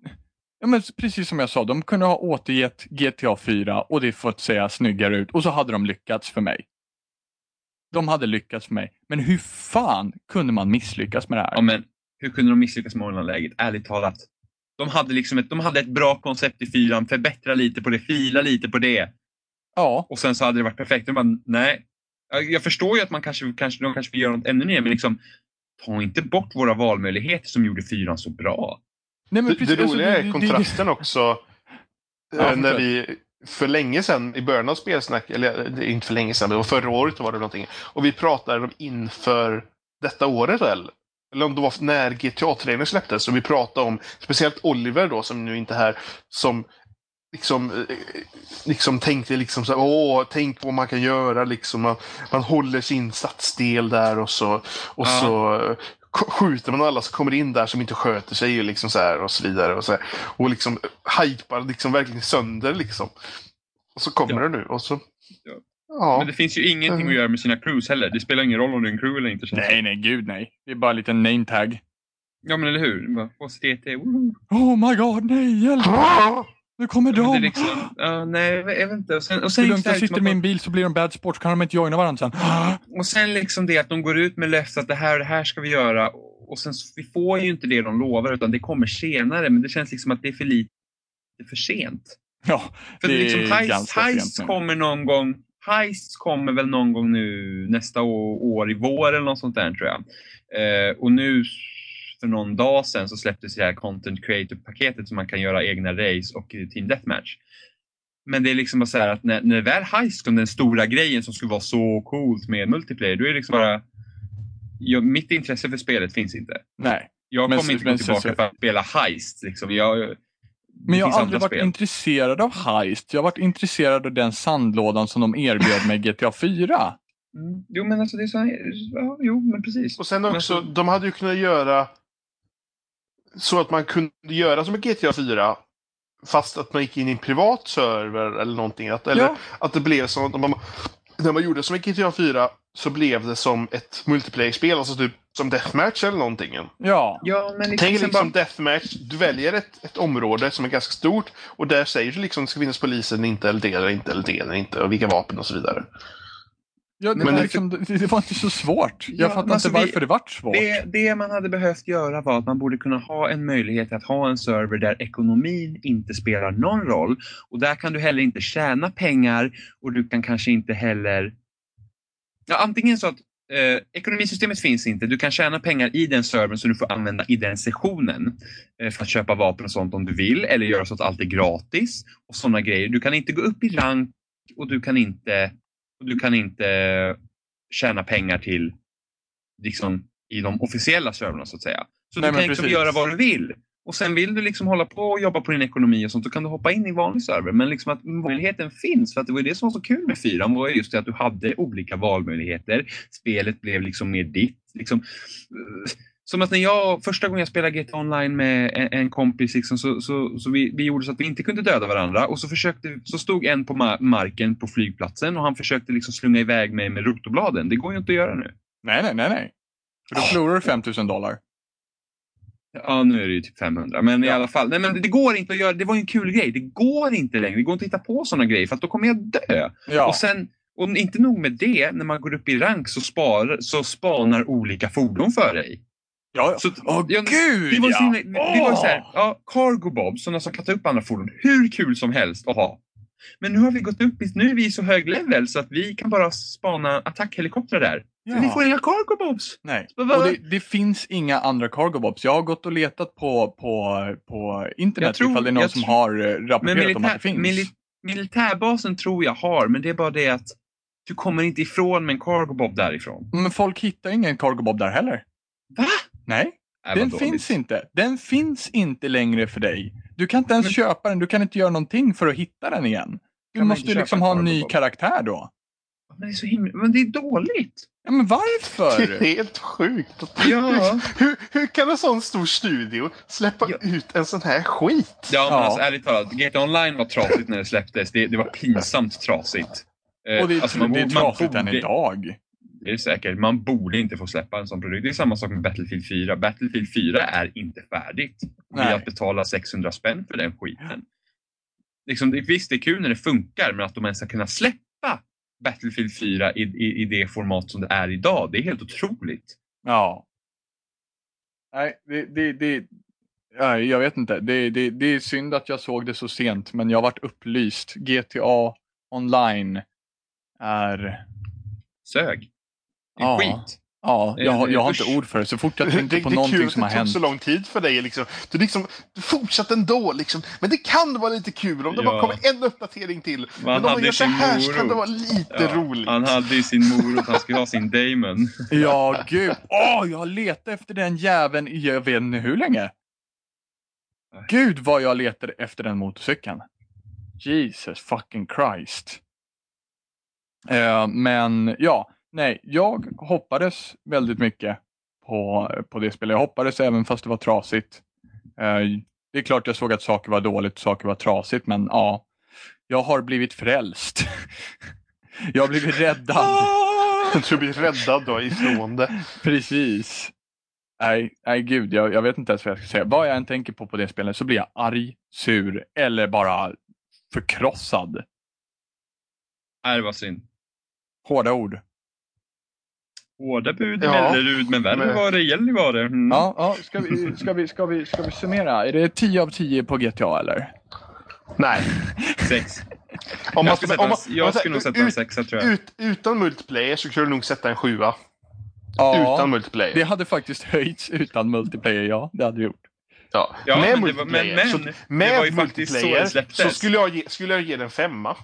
ja, men precis som jag sa, de kunde ha återgett GTA 4 och det fått se snyggare ut och så hade de lyckats för mig. De hade lyckats för mig. Men hur fan kunde man misslyckas med det här? Ja, men hur kunde de misslyckas med online-läget? Ärligt talat. De hade, liksom ett, de hade ett bra koncept i fyran, förbättra lite på det, fila lite på det. Ja, Och sen så hade det varit perfekt. De bara, nej. Jag- förstår ju att man kanske, kanske, de kanske vill göra något ännu mer, men liksom ta inte bort våra valmöjligheter som gjorde fyran så bra. nej men Det, det precis, alltså, roliga det- är det- kontrasten också. *laughs* Ja, eh, när fortsätt. vi för länge sedan i början av spelsnack, eller det inte för länge sedan, det var förra året var det någonting. Och vi pratade om inför detta året väl? Eller om det var när GTA-trailern släpptes. Och vi pratade om, speciellt Oliver då som nu inte är här, som liksom, eh, liksom tänkte liksom så här, åh, tänk vad man kan göra liksom. Man, man håller sin stadsdel där och så, och Ja. så eh, skjuter man alla som kommer in där som inte sköter sig och liksom så här och så vidare. Och, så här. och liksom hypar liksom verkligen sönder liksom. Och så kommer Ja. det nu och så... Ja. Ja. Men det finns ju ingenting Mm. att göra med sina crews heller. Det spelar ingen roll om du är en crew eller inte. Nej, nej, gud nej. Det är bara en liten name tag. Ja, men eller hur? Bara, HCT, woho. Oh my god, nej, hjälp! Nu kommer Ja, det är de! liksom, ja, nej, jag vet inte. Och sen, och Det sen, är lugnt, så jag liksom sitter i min bil så blir de bad sports, kan de inte joina varandra sen? Och sen liksom det att de går ut med löfte att det här och det här ska vi göra. Och sen så- vi får ju inte det de lovar utan det kommer senare. Men det känns liksom att det är för lite för sent. Ja, För Det är liksom heist, ganska heist sent kommer någon gång. Heist kommer väl någon gång nu nästa år, år i vår eller något sånt där tror jag. Eh, och nu för någon dag sedan så släpptes det här content creator-paketet som man kan göra egna race och team deathmatch. Men det är liksom bara så här att när, när väl heist kom, den stora grejen som skulle vara så coolt med multiplayer, då är det liksom bara jag, mitt intresse för spelet finns inte. nej. Jag Men kommer inte gå men så- tillbaka så- för att spela heist. Liksom. Jag, Men jag har aldrig varit spel. intresserad av heist. Jag har varit intresserad av den sandlådan som de erbjöd mig i GTA 4. Mm. Jo, men alltså det är så här, ja, jo, men precis. Och sen Men också, så- de hade ju kunnat göra så att man kunde göra som i GTA 4 fast att man gick in i en privat server eller någonting. Att, eller Ja. att det blev som att man, när man gjorde som i GTA 4 så blev det som ett multiplayer-spel, alltså typ som Deathmatch eller någonting. Ja. Ja, men liksom, Tänk liksom bara, Deathmatch, du väljer ett, ett område som är ganska stort och där säger du liksom det ska finnas polisen, inte eller det eller inte eller det eller inte och vilka vapen och så vidare. Ja, det, Men var det- liksom, det, det var inte så svårt. Jag Ja, fattar alltså inte varför det vart svårt. det, det man hade behövt göra var att man borde kunna ha en möjlighet att ha en server där ekonomin inte spelar någon roll. Och där kan du heller inte tjäna pengar och du kan kanske inte heller... Ja, antingen så att eh, ekonomisystemet finns inte, du kan tjäna pengar i den servern som du får använda i den sessionen eh, för att köpa vapen och sånt om du vill eller göra så att allt är gratis och sådana grejer. Du kan inte gå upp i rank och du kan inte, du kan inte tjäna pengar till liksom, i de officiella servrarna så att säga. Så Nej, du kan liksom göra vad du vill. Och sen vill du liksom hålla på och jobba på din ekonomi och sånt, då kan du hoppa in i vanlig server. Men liksom att möjligheten finns, för att det var det som var så kul med fyran, var just det att du hade olika valmöjligheter. Spelet blev liksom mer ditt. Liksom. Som att när jag, första gången jag spelade GTA Online med en, en kompis, liksom, så, så, så vi, vi gjorde så att vi inte kunde döda varandra. Och så, försökte, så stod en på ma- marken på flygplatsen och han försökte liksom slunga iväg mig med rotobladen. Det går ju inte att göra nu. Nej, nej, nej, nej. För då förlorar du 5000 dollar. Ja, nu är det ju typ 500. Men i Ja. alla fall. Nej, men det går inte att göra. Det var ju en kul grej. Det går inte längre. Det går inte att hitta på sådana grejer för att då kommer jag dö. Ja. Och sen, Och inte nog med det, när man går upp i rank så, spar, så spanar olika fordon för dig. Ja, Så, Åh ja, gud det var, ja! himla- det var ju så här, ja, cargo bob, sådana som kan ta upp andra fordon, hur kul som helst att ha. Men nu har vi gått upp, nu är vi så hög level så att vi kan bara spana attackhelikoptrar där. Ja. Så vi får inga cargo bobs. Nej, och det, det finns inga andra cargo bobs. Jag har gått och letat på, på, på internet Jag tror- ifall det är någon som har eh, rapporterat om att det militär, finns. mili, militärbasen tror jag har, men det är bara det att du kommer inte ifrån med en cargo bob därifrån. Men folk hittar ingen cargo bob där heller. Va? Nej, Äh, den finns inte. Den finns inte längre för dig. Du kan inte ens Men- köpa den, du kan inte göra någonting för att hitta den igen. Du man måste ju liksom ha en ny karaktär då. Men det är så himla, men det är dåligt. Ja, men *laughs* Det är varför? helt sjukt. Ja. *laughs* Hur, hur kan en sån stor studio släppa Ja. ut en sån här skit? Ja, men Ja. alltså ärligt talat, GTA Online var trasigt när det släpptes. Det, det var pinsamt trasigt. Eh, Och det är, alltså, man det är borde- man trasigt än borde- idag. Det är säkert. Man borde inte få släppa en sån produkt. Det är samma sak med Battlefield 4. Battlefield 4 är inte färdigt. Nej. Med att betala 600 spänn för den skiten. Liksom, det, visst, det är kul när det funkar, men att de ens ska kunna släppa Battlefield 4 i, i, i det format som det är idag, det är helt otroligt. Ja. Nej, det, det, det, nej, jag vet inte. Det, det, det är synd att jag såg det så sent, men jag varit upplyst. GTA online är... Sög. Det är Ja. skit. Ja, jag, jag har inte ord för det. Så fort jag *laughs* det, på det någonting kul som har det tog hänt. så lång tid för dig. Liksom. Du, liksom, du fortsatte ändå. Liksom. Men det kan vara lite kul om det Ja. bara kommer en uppdatering till. Man Men om man hade gör så sin här så kan det vara lite Ja, roligt. Han hade ju sin morot, han skulle ha sin Damon. *laughs* Ja, gud. Åh, jag har letat efter den jäveln i jag vet inte hur länge. Gud vad jag letade efter den motorcykeln. Jesus fucking Christ. Eh, men ja, nej, jag hoppades väldigt mycket på, på det spelet. Jag hoppades även fast det var trasigt. Eh, det är klart jag såg att saker var dåligt, saker var trasigt, men ja. Jag har blivit frälst. *laughs* jag har blivit räddad. *laughs* Du blir räddad då ifrån det. Precis. Nej, nej gud, jag, jag vet inte ens vad jag ska säga. Vad jag än tänker på på det spelet så blir jag arg, sur eller bara förkrossad. Nej, det var synd. Hårda ord. Hårda bud Ja, ja, Mellerud, men värre men- var det, gäller var det. Mm. Ja, ja ska, vi, ska, vi, ska, vi, ska vi summera? Är det 10 av 10 på GTA eller? Nej. Sex. Om jag skulle, sätta, om en- om jag man- skulle nog sätta en ut, sexa tror jag. ut, Utan multiplayer så skulle du nog sätta en sjua. Ja, Utan multiplayer. det hade faktiskt höjts utan multiplayer, ja. Det hade det gjort. Ja, Ja, med men det var- men- multiplayer. men så, det med så multiplayer släpptes. så skulle jag, ge, skulle jag ge den femma.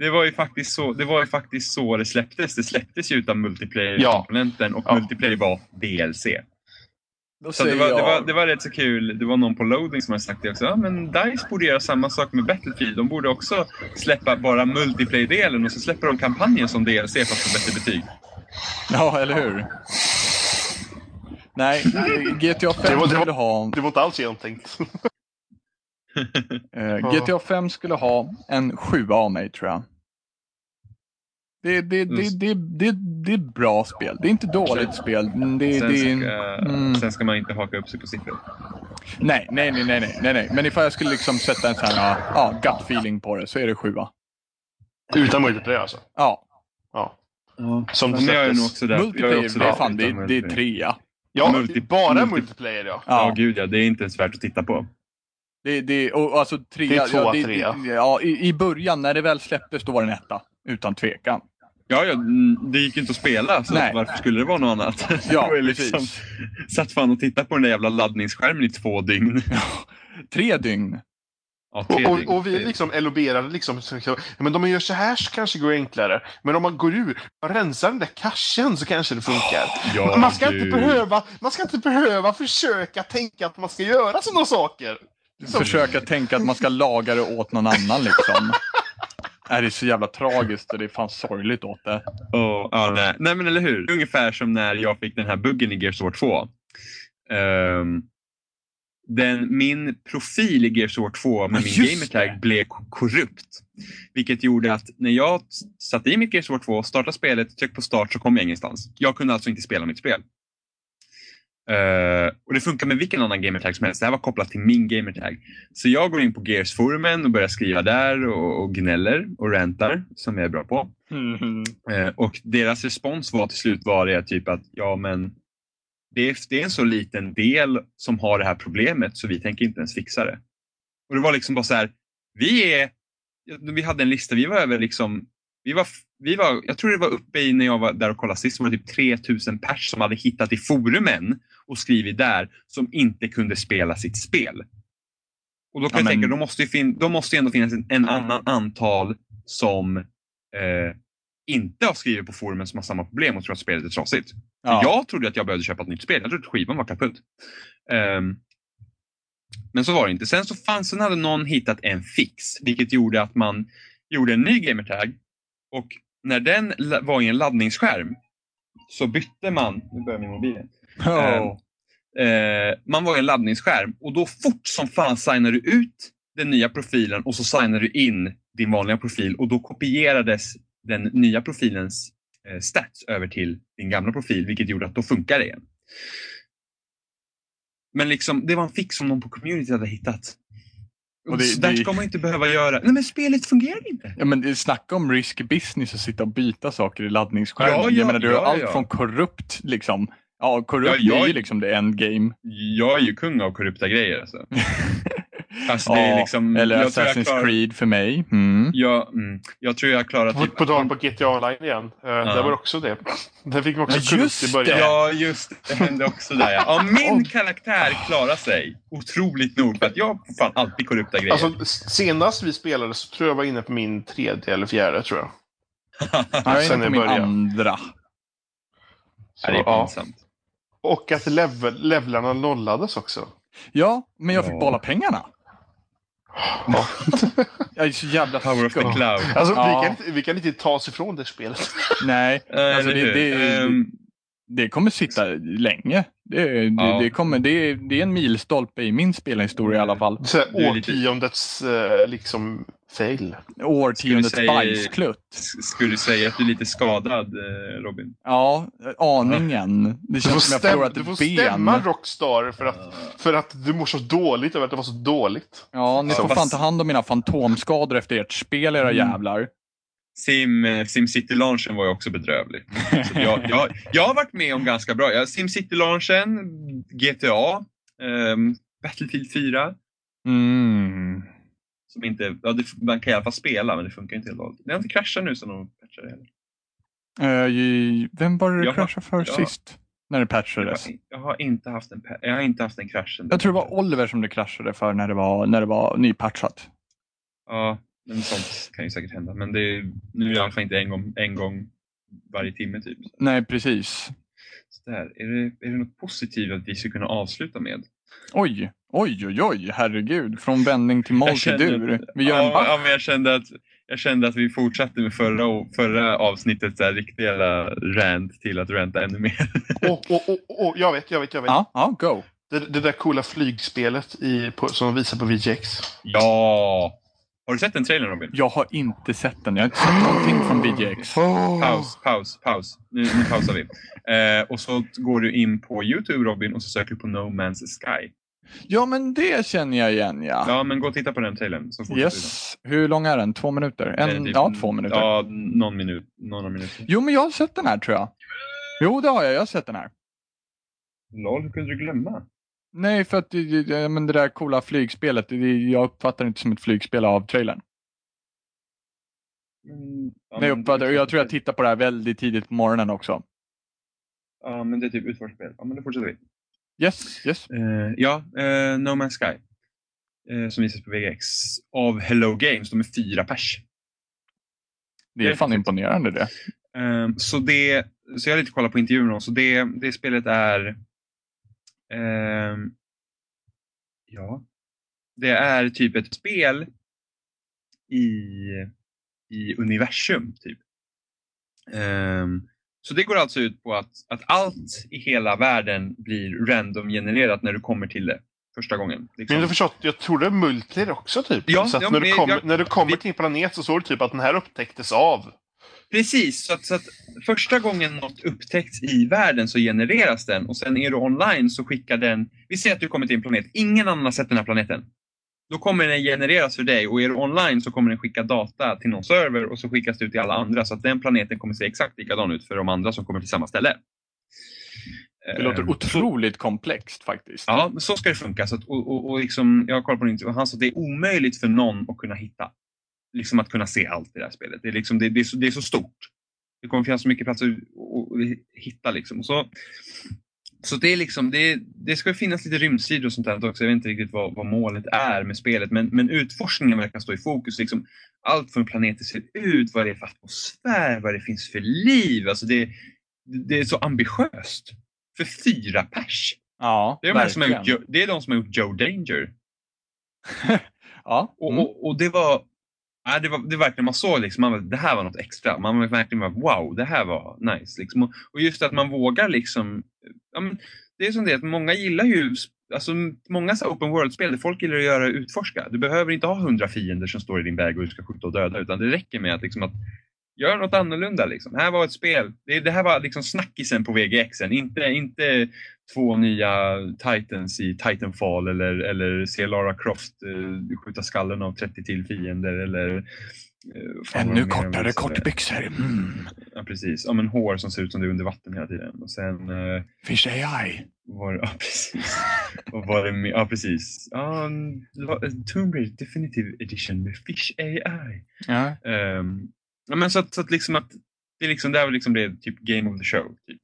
Det var ju faktiskt så det, var ju faktiskt så det släpptes. Det släpptes ju utan multiplayer-komponenten och Ja. multiplayer var DLC. Då Så det var, det, jag- var, det var rätt så kul. Det var någon på loading som hade sagt det också. Ja, men DICE borde göra samma sak med Battlefield. De borde också släppa bara multiplayer-delen och så släpper de kampanjen som DLC för att få bättre betyg. Ja, eller hur? Nej, GTA 5 Det var- det var- ha... Det var inte alls genomtänkt. *laughs* Eh, GTA 5 skulle ha en 7 av mig tror jag. Det, det, det, Just. det, det, det är ett bra spel. Det är inte dåligt spel. Det, Sen, det, ska, mm. sen ska man inte haka upp sig på siffror. nej, nej, nej, nej, nej, nej. Men ifall jag skulle liksom sätta en sån här ja, gut feeling på det så är det 7. Utan multiplayer alltså. Ja, Ja. Som Men jag är nog släpptes. också där. jag är multiplayer, också där fan, det, är- det är multiplayer. 3. Ja, multi- bara multi- multiplayer ja. Ja, Ja, gud ja. Det är inte ens värt att titta på. Det, det, och alltså 3. Det är tvåa, ja, det, trea. det, ja, i, I början när det väl släpptes då var det en etta. Utan tvekan. Ja, ja, mm, det gick inte att spela, så Nej. varför skulle det vara något annat? Ja, *laughs* ju liksom, satt fan och tittade på den där jävla laddningsskärmen i två dygn. *laughs* Tre dygn. Ja, tre Och, dygn. och, och vi liksom eloberade liksom, men om man gör så här så kanske det går enklare. Men om man går ur och rensar den där cachen så kanske det funkar. Ja, man, ska inte behöva, man ska inte behöva försöka tänka att man ska göra sådana saker. Försöka tänka att man ska laga det åt någon annan liksom. Nej, det är så jävla tragiskt och det är fan sorgligt åt det. Och, ja, nej. nej, men eller hur. Ungefär som när jag fick den här buggen i Gears of War 2. Ehm, den, min profil i Gears of War 2 med Ja, min gamertag blev ko- korrupt. Vilket gjorde att när jag satte i mitt Gears of War 2, startade spelet, tryckte på start så kom jag ingenstans. Jag kunde alltså inte spela mitt spel. Eh, och det funkar med vilken annan gamertag som helst. Det här var kopplat till min gamertag. Så jag går in på Gears-forumen och börjar skriva där och, och gnäller och rantar, som jag är bra på. Mhm. Eh, och deras respons var till slut var det typ att ja men det är, det är en så liten del som har det här problemet så vi tänker inte ens fixa det. Och det var liksom bara så här, vi är, vi hade en lista, vi var över liksom, vi var, vi var, jag tror det var uppe i när jag var där och kollade sist, var det typ 3000 pers som hade hittat i forumen och skrivit där som inte kunde spela sitt spel. Och då kan Ja, jag men- tänka, då måste, ju då måste ju ändå finnas en, en annan antal som eh, inte har skrivit på forumen som har samma problem och tror att spelet är trasigt. Ja. Jag trodde att jag behövde köpa ett nytt spel. Jag trodde att skivan var kaputt. Ehm, men så var det inte. Sen så fanns, sen hade någon hittat en fix, vilket gjorde att man gjorde en ny gamertag. Och när den var i en laddningsskärm så bytte man, nu börjar min mobil. Oh. Eh, man var i en laddningsskärm och då fort som fan signar du ut den nya profilen och så signar du in din vanliga profil och då kopierades den nya profilens eh, stats över till din gamla profil vilket gjorde att då funkar det igen. Men liksom, det var en fix som någon på community hade hittat. Och det- så där det- ska man inte behöva göra. Nej men spelet fungerar inte. Ja, men snacka om risky business att sitta och byta saker i laddningsskärmen. Ja, ja, jag menar, du har ja, allt ja. från korrupt, liksom. Ja, korrupt Ja, jag- är ju liksom det endgame. Jag är ju kung av korrupta grejer alltså. *laughs* Alltså, det är liksom, eller jag tror jag Assassin's klarar- Creed för mig. Mm. Jag, mm, jag tror jag klarar typ... på tal på GTA Online igen. Uh, Där var det också det. *laughs* Där fick man också Ja, just i början. det. Ja, just det. Det hände också där ja. ja min karaktär klarar sig otroligt nog för att jag fan alltid korrupta grejer. Alltså, senast vi spelade så tror jag var inne på min tredje eller fjärde tror jag. *laughs* Ja, jag är inne på min början. andra. Så, ja, det är ja. pinsamt. Och att level, levlarna nollades också. Ja, men jag fick Ja. behålla pengarna. Ja. Jag är så jävla Power of the cloud. Alltså, Ja. vi, kan inte, vi kan inte ta oss ifrån det spelet. *laughs* Nej, Eh, alltså det, det, Ehm, det kommer sitta länge. Det, det, Ja. det, kommer, det, det är en milstolpe i min spelhistoria i alla fall. Så årtiondets eh, liksom fail. Årtiondets säga- bajsklutt. Skulle du säga att du är lite skadad, eh, Robin? Ja, aningen. Det Du får, känns som jag förlorat du ett får ben. stämma Rockstar för att, för att du mår så dåligt över att det var så dåligt. Ja, ni Ja, får fan fast- ta hand om mina fantomskador efter ert spel, era Mm. jävlar. Sim, eh, SimCity-launchen var ju också bedrövlig. Så jag, *laughs* jag, jag har varit med om ganska bra. Ja, SimCity-launchen, GTA, ehm, Battlefield 4. Mm. Som inte, ja, det, man kan i alla fall spela men det funkar inte helt och hållet. Det har inte kraschat nu sen de patchade heller. Ju- vem var det du Jag kraschade för ja. sist? När det Jag patchades? jag har inte haft en, jag har inte haft en krasch. Jag tror det var Oliver som det kraschade för när det var, när det var nypatchat. Ja, men sånt kan ju säkert hända. Men det är, nu är det i alla fall inte en gång, en gång varje timme typ. Nej, precis. Så där. Är, det, är det något positivt att vi ska kunna avsluta med? Oj, oj, oj, oj, herregud. Från vändning till Jag till dur. Vi gör en ja, back. ja, men jag kände att jag kände att vi fortsatte med förra, förra avsnittet, så här, riktiga rant till att ranta ännu mer. *laughs* Och, och, och, och, jag vet, jag vet, jag vet. Ja, ja, go. Det, det där coola flygspelet i, på, som visar på VGX. ja! Har du sett den trailern Robin? Jag har inte sett den. Jag har inte sett någonting från VGX. Paus, paus, paus. Nu, nu pausar vi. Eh, och så går du in på Youtube Robin och så söker du på No Man's Sky. Ja, men det känner jag igen, ja. Ja, men gå och titta på den trailern. Så Yes. Hur lång är den? Två minuter? En, Eh, typ- ja, två minuter. Ja, någon minut. Några minuter. Jo, men jag har sett den här tror jag. Jo, det har jag. Jag har sett den här. Lol, hur kunde du glömma? Nej, för att det, det, men det där coola flygspelet, det, jag uppfattar det inte som ett flygspel av trailern. Mm, ja, Nej, jag, uppfattar, jag tror jag tittar på det här väldigt tidigt på morgonen också. Ja, men det är typ utförsspel. Ja, men då fortsätter vi. Yes, yes. Eh, ja, eh, No Man's Sky. Eh, som visas på VGX. Av Hello Games. De är fyra pers. Det är fan imponerande det. Ehm, så, det, så jag har lite kollat på intervjuer med dem. Så det, det spelet är... ehm, ja. Det är typ ett spel i, i universum. typ. Ehm, så det går alltså ut på att, att allt i hela världen blir random-genererat när du kommer till det första gången. Liksom. Men du förstått, jag tror det är multiplayer också typ. Ja, så ja, när, du kommer, jag- när du kommer vi- till en planet så står det typ att den här upptäcktes av. Precis, så att, så att första gången något upptäcks i världen så genereras den och sen är du online så skickar den, vi säger att du kommer till en planet, ingen annan har sett den här planeten. Då kommer den genereras för dig och är du online så kommer den skicka data till någon server och så skickas det ut till alla andra så att den planeten kommer se exakt likadan ut för de andra som kommer till samma ställe. Det låter Eh, otroligt komplext faktiskt. Ja, så ska det funka. Så att, och, och, och liksom, jag har på intervju och han sa att det är omöjligt för någon att kunna hitta. Liksom att kunna se allt i det här spelet. Det är, liksom, det, det är, så, det är så stort. Det kommer finnas så mycket platser att- hitta. Liksom. Och så, så det är liksom, det, det ska finnas lite rymdsidor och sånt där också. Jag vet inte riktigt vad, vad målet är med spelet. Men, men utforskningen verkar stå i fokus. Liksom, allt från hur planeter ser ut, vad det är för atmosfär, vad det finns för liv. Alltså det, det är så ambitiöst. För fyra pers. Ja, Det är, de som har gjort, det är de som har gjort Joe Danger. *laughs* Ja. Och, Mm. och, och det var... Ja, det var det var verkligen, man såg liksom, man, bara, det här var något extra. Man var verkligen bara, wow, det här var nice. Liksom. Och, och just att man vågar liksom... Ja, men, det är som det att många gillar ju... Alltså, många så open world-spel, folk gillar att göra utforska. Du behöver inte ha hundra fiender som står i din väg och du ska skjuta och döda. Utan det räcker med att, liksom, att göra något annorlunda. Liksom. Här var ett spel. Det, det här var liksom snackisen på VGX. Inte, inte två nya Titans i Titanfall eller, eller se Lara Croft eh, skjuta skallen av 30 till fiender eller vad Ännu kortare kortbyxor. Mm. Ja, precis. Ja, men hår som ser ut som det är under vatten hela tiden. Och sen eh, Finns AI? var ja, precis. Och var det med, ja, precis. Ja, Tomb Raider Definitive Edition med Fish AI. Ja. Ehm, ja, men så att, så att liksom att det är liksom, det här liksom det typ game of the show. Typ.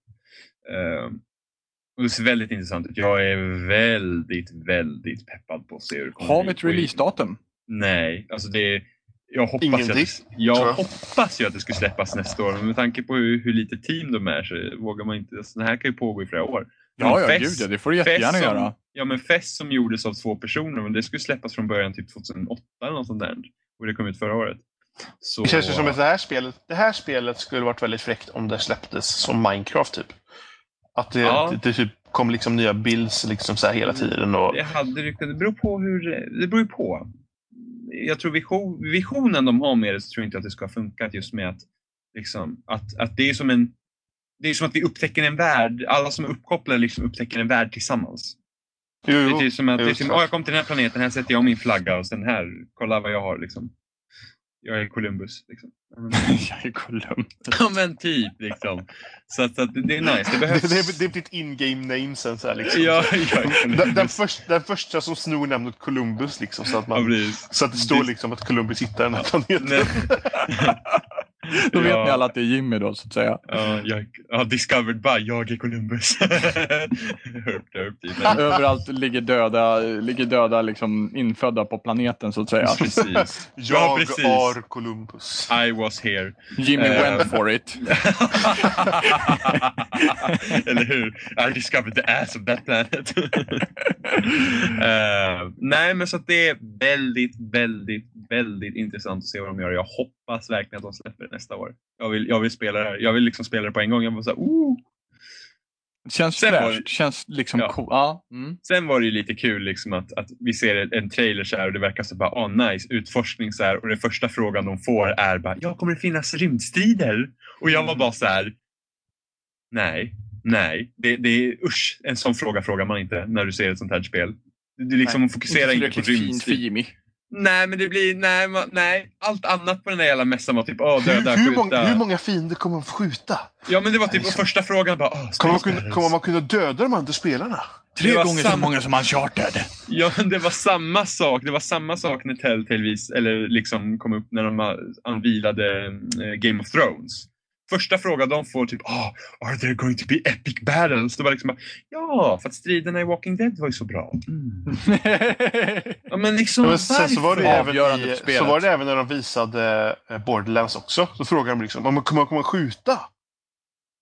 Ehm, och det ser väldigt intressant ut. Jag är väldigt, väldigt peppad på att se hur det kommer Har vi ett releasedatum? Nej, alltså det jag hoppas, att, jag hoppas ju att det skulle släppas nästa år, men med tanke på hur, hur lite team de är så vågar man inte. Så det här kan ju pågå i flera år. Ja, ja, Fest- gud ja. Det får du jättegärna som, göra. Ja, men Fest som gjordes av två personer, men det skulle släppas från början typ 2008 eller något sånt där. Och det kom ut förra året. Så, Det känns ju som att det här spelet, det här spelet skulle varit väldigt fräckt om det släpptes som Minecraft typ. Att det, Ja. det, det typ kom liksom nya builds liksom så här hela tiden. Och, Det, hade, det beror på hur... Det beror ju på. Jag tror vision, visionen de har med det så tror jag inte att det ska ha funkat just med att, liksom, att, att det är som en... Det är som att vi upptäcker en värld. Alla som är uppkopplade liksom upptäcker en värld tillsammans. jo, Det är jo. typ som att, det är typ, det. "Åh, jag kom till den här planeten, här sätter jag min flagga och sen här, kolla vad jag har. Liksom. Jag är Columbus. Liksom. Ja, *laughs* Jag är Columbus. Ja men typ liksom. Så att, så att det är nice. Det behövs... Det, det, det är ditt in-game name sen så här liksom. Ja, den, den, först, den första som snor namnet Columbus liksom så att, Ja, man, precis. så att det står liksom att Columbus hittar den här planeten. *laughs* *laughs* *laughs* Då vet Ja. ni alla att det är Jimmy då, så att säga. Ja, jag, ja, discovered by, jag är Columbus. *laughs* Överallt ligger döda, ligger döda liksom infödda på planeten, så att säga. *laughs* Precis. Ja, Jag precis. är Columbus. I was here. Jimmy Eh. went for it. Eller hur? I discovered the ass of that planet. Eh, nej, men så att det är väldigt, väldigt, väldigt intressant att se vad de gör. Jag hoppas verkligen att de släpper det nästa år. Jag vill, jag vill spela det här. Jag vill liksom spela det på en gång. Jag var så här, oh! Känns Sen fräscht. det- Känns liksom Ja. cool. Ja. Mm. Sen var det ju lite kul liksom att, att vi ser en trailer så här och det verkar så bara, ah nice, utforskning så här och den första frågan de får är bara, ja kommer det finnas rymdstrider? Och jag var bara så här, nej, nej, det, det är usch, en sån fråga frågar man inte när du ser ett sånt här spel. Du liksom fokuserar inte på tillräckligt Nej, men det blir, nej, nej, allt annat på den där jävla mässan var typ, åh döda, Hur, hur, skjuta. många, hur många fiender kommer man få skjuta? Ja, men det var typ Liksom. första frågan bara, åh, Kommer man, kunna, kommer man kunna döda de andra spelarna? Tre gånger så sam- många som Uncharted. Ja, men det var samma sak. Det var samma sak när Telltale vis, eller liksom kom upp när de anvilade eh, Game of Thrones. Första frågan de får typ oh, “Are there going to be epic battles?” Det var liksom bara, “Ja, för att striderna i Walking Dead var ju så bra”. Mm. Ja, men liksom Men sen så var, det även i, så var det även när de visade eh, Borderlands också. Så frågade de liksom, "Ja, kommer man kommer man skjuta?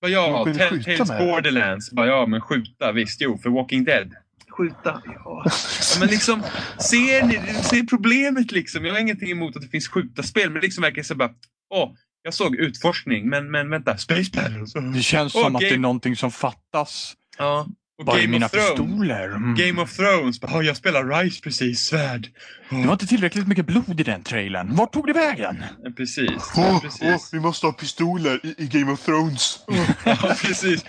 Bara, ja, med det. Borderlands. Bara, ja, men skjuta, visst. Jo, för Walking Dead. Skjuta, ja. *laughs* ja men liksom, ser ni ser problemet liksom? Jag har ingenting emot att det finns skjuta-spel, men liksom verkar det så bara, åh, jag såg utforskning, men, men vänta, Space Battles. Det känns som att det är game- någonting som fattas. Ja, Och Var är Game mina of Thrones. pistoler? Mm. Game of Thrones. "Ja, jag spelar Rise precis, svärd. Ja, Det var inte tillräckligt mycket blod i den trailern. Vart tog det vägen? Precis. Åh, precis. vi måste ha pistoler i, i Game of Thrones. Ja, precis.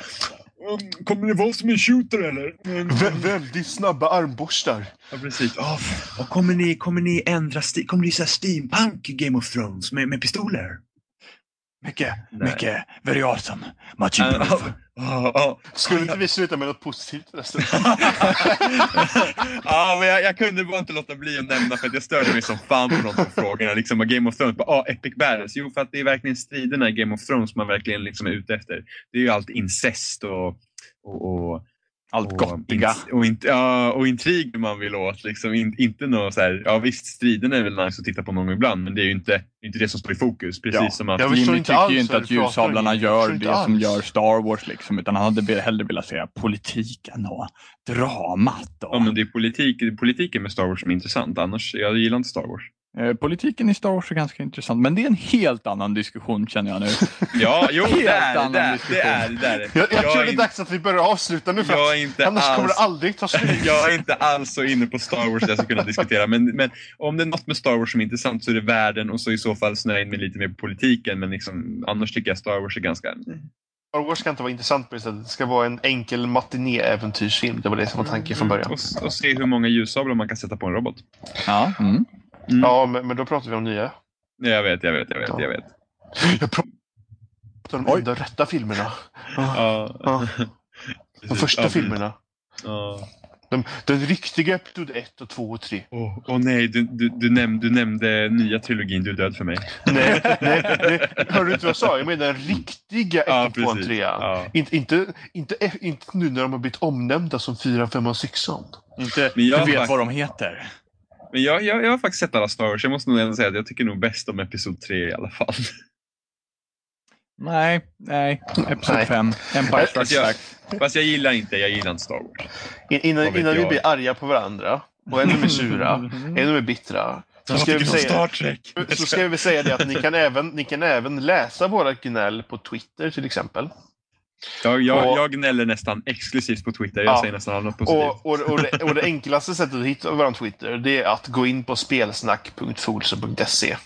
Um, Kommer det vara som en shooter eller? Vä väldigt snabba armborstar. Ja, precis. Ja, och kommer, ni, kommer ni ändra Kommer det bli så här steampunk i Game of Thrones med, med pistoler? Mycket, Nej. mycket. Very awesome. Much improved. ja, ja. Skulle inte vi sluta med något positivt förresten? *laughs* ja, men jag, jag kunde bara inte låta bli att nämna för att jag störde mig som fan på de frågorna. Liksom, Game of Thrones, bara, ah, Epic Battles. Jo, för att det är verkligen striderna i Game of Thrones man verkligen liksom är ute efter. Det är ju allt incest och, och, och Allt och, gottiga. och, int- ja, och intriger man vill åt. Liksom. In, inte något så här, ja visst, striden är väl nice att titta på någon gång ibland, men det är ju inte, inte det som står i fokus. Precis Ja. som att... Jag Jimmy tycker alls ju inte att ljussablarna gör det som alls. gör Star Wars liksom, utan han hade hellre velat säga politiken och dramat. Och, Ja, men det är politik, det är politiken med Star Wars som är intressant. Annars, jag gillar inte Star Wars. Eh, politiken i Star Wars är ganska intressant, men det är en helt annan diskussion känner jag nu. *laughs* Ja, jo, Helt det är annan det. Är, det är det. Är. det. Jag, jag tror är det är in- dags att vi börjar avsluta nu för Jag att är inte annars kommer det alls aldrig ta slut. *laughs* jag är inte alls så inne på Star Wars jag ska kunna diskutera. Men, men om det är något med Star Wars som är intressant så är det världen och så i så fall snöa in mig lite mer på politiken. Men liksom, annars tycker jag Star Wars är ganska... Star Wars ska inte vara intressant på det sättet. Det ska vara en enkel matiné-äventyrsfilm. Det var det som var tanken från början. Och, och se hur många ljussablar man kan sätta på en robot. Ja, mm. Mm. Ja, men, men då pratar vi om nya. Jag vet, jag vet, jag vet. Jag vet. Jag pratar om de Oj. enda rätta filmerna. Ja. Ja. De första Ja, filmerna. Ja. De, den riktiga Episod 1 och 2 och 3. Åh åh nej, du, du, du, näm, du nämnde nya trilogin Du är död för mig. *laughs* Nej, nej, nej. Hörde du inte vad jag sa? Jag menar den riktiga 1, Ja, 2 och precis. 3. Ja. Inte, inte, inte, inte nu när de har blivit omnämnda som 4, 5 och 6. Inte, men jag, Du vet vad de heter. Men jag, jag, jag har faktiskt sett alla Star Wars. Jag måste nog ändå säga att jag tycker nog bäst om Episod 3 i alla fall. Nej, nej. Episod Nej. 5. Empire Fast Strikes jag, Back. fast jag gillar inte, jag gillar inte Star Wars. In, innan innan vi blir arga på varandra och ännu mer sura, ännu mer bittra. Så ska, vi säga, så ska vi säga det att ni kan, även, ni kan även läsa våra gnäll på Twitter till exempel. Jag, jag, Och- jag gnäller nästan exklusivt på Twitter. Jag Ja. säger nästan något positivt. Och, och, och, det, och det enklaste sättet att hitta vår Twitter det är att gå in på spelsnack.folso.se.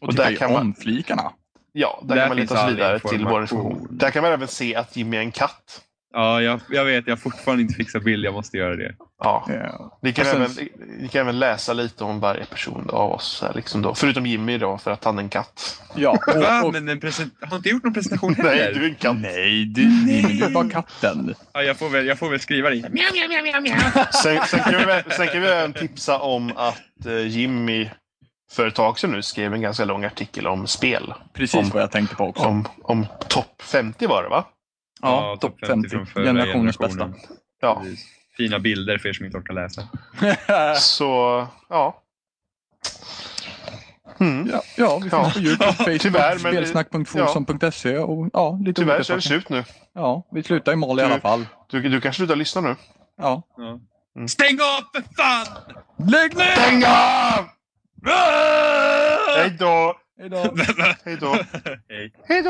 Och och där kan man- omflikarna. Ja, där, Där kan man leta sig vidare till vår information. Där kan man även se att Jimmy är en katt. Ja, jag, jag vet. Jag har fortfarande inte fixat bild. Jag måste göra det. Ja. Ja. Ni kan, Och sen- även, ni kan även läsa lite om varje person av oss. Här, liksom då. Förutom Jimmy då, för att han är en katt. Ja, *laughs* Va? och, och, Men en present... har inte gjort någon presentation *laughs* heller. Nej, du är en katt. nej, du, nej, du är bara katten. Ja, jag, får väl, jag får väl skriva det. Sen, sen, kan vi, sen kan vi även tipsa om att eh, Jimmy för ett tag sedan nu skrev en ganska lång artikel om spel. Precis Om- vad jag tänkte på också. Om, om topp 50 var det va? Ja, topp 50. från förra Generationens generationen. bästa. Ja. Fina bilder för er som inte orkar läsa. *laughs* Så, ja. Mm. ja, ja, vi finns Ja. på Youtube, Facebook, Tyvärr, men- spelsnack.folsom.se och ja, lite Tyvärr så är det slut nu. Ja, vi slutar i mål i Du- alla fall. Du, du kan sluta lyssna nu. Ja. Ja. Mm. Stäng av för fan! Lägg ner! Stäng av! Hej då! Hej då! Hej då! *laughs* Hej. Hej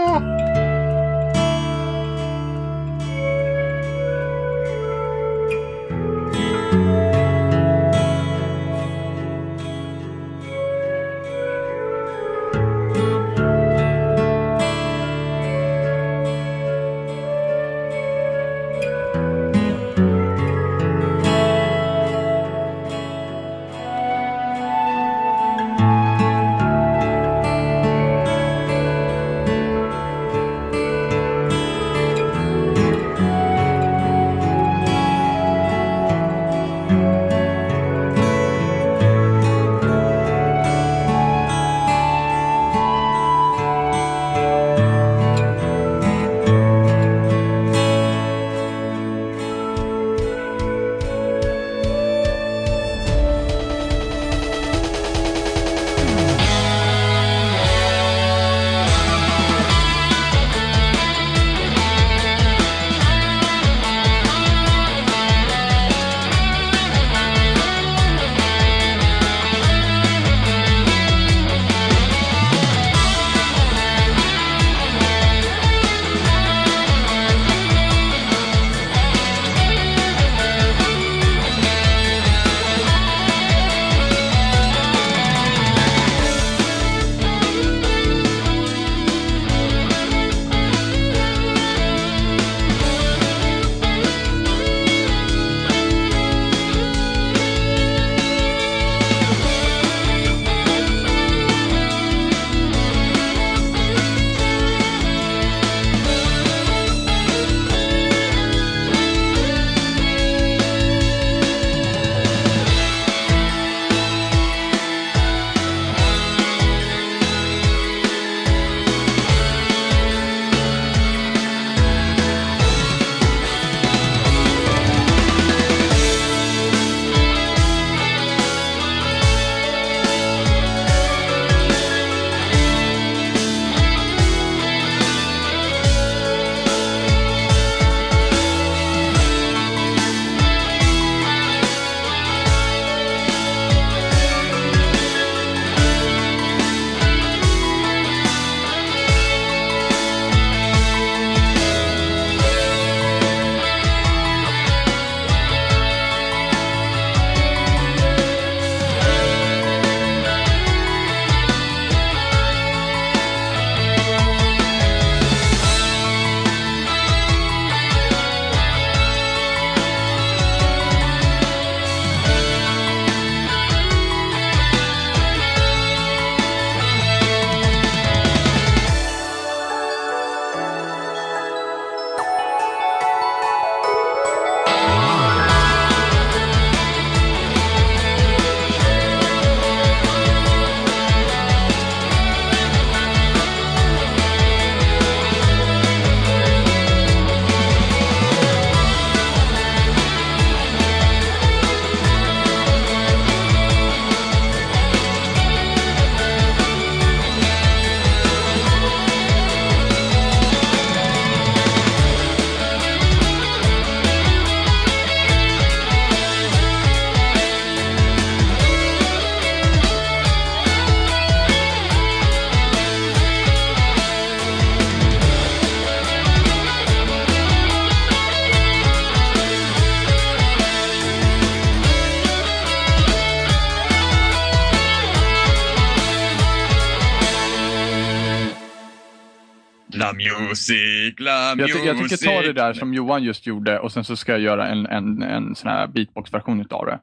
då! La music, la Jag, jag tycker ta det där som Johan just gjorde och sen så ska jag göra en, en, en sån här beatbox-version utav det.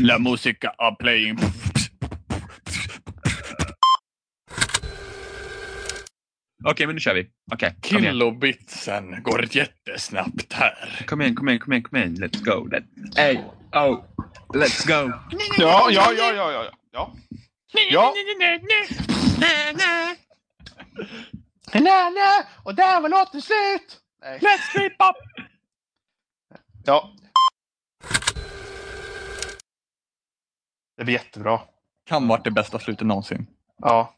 La musica are playing. Okej, men nu kör vi. Igen. Kilobitsen går jättesnabbt här. Kom igen, kom igen, kom igen, kom igen. Let's go. Let... Hey, oh, let's go. Ja, ja, ja, ja, ja. Ja. ja. Nej, nej, och där var låten slut! Nej. Let's keep up! Ja. Det blir jättebra. Kan varit det bästa slutet någonsin. Ja.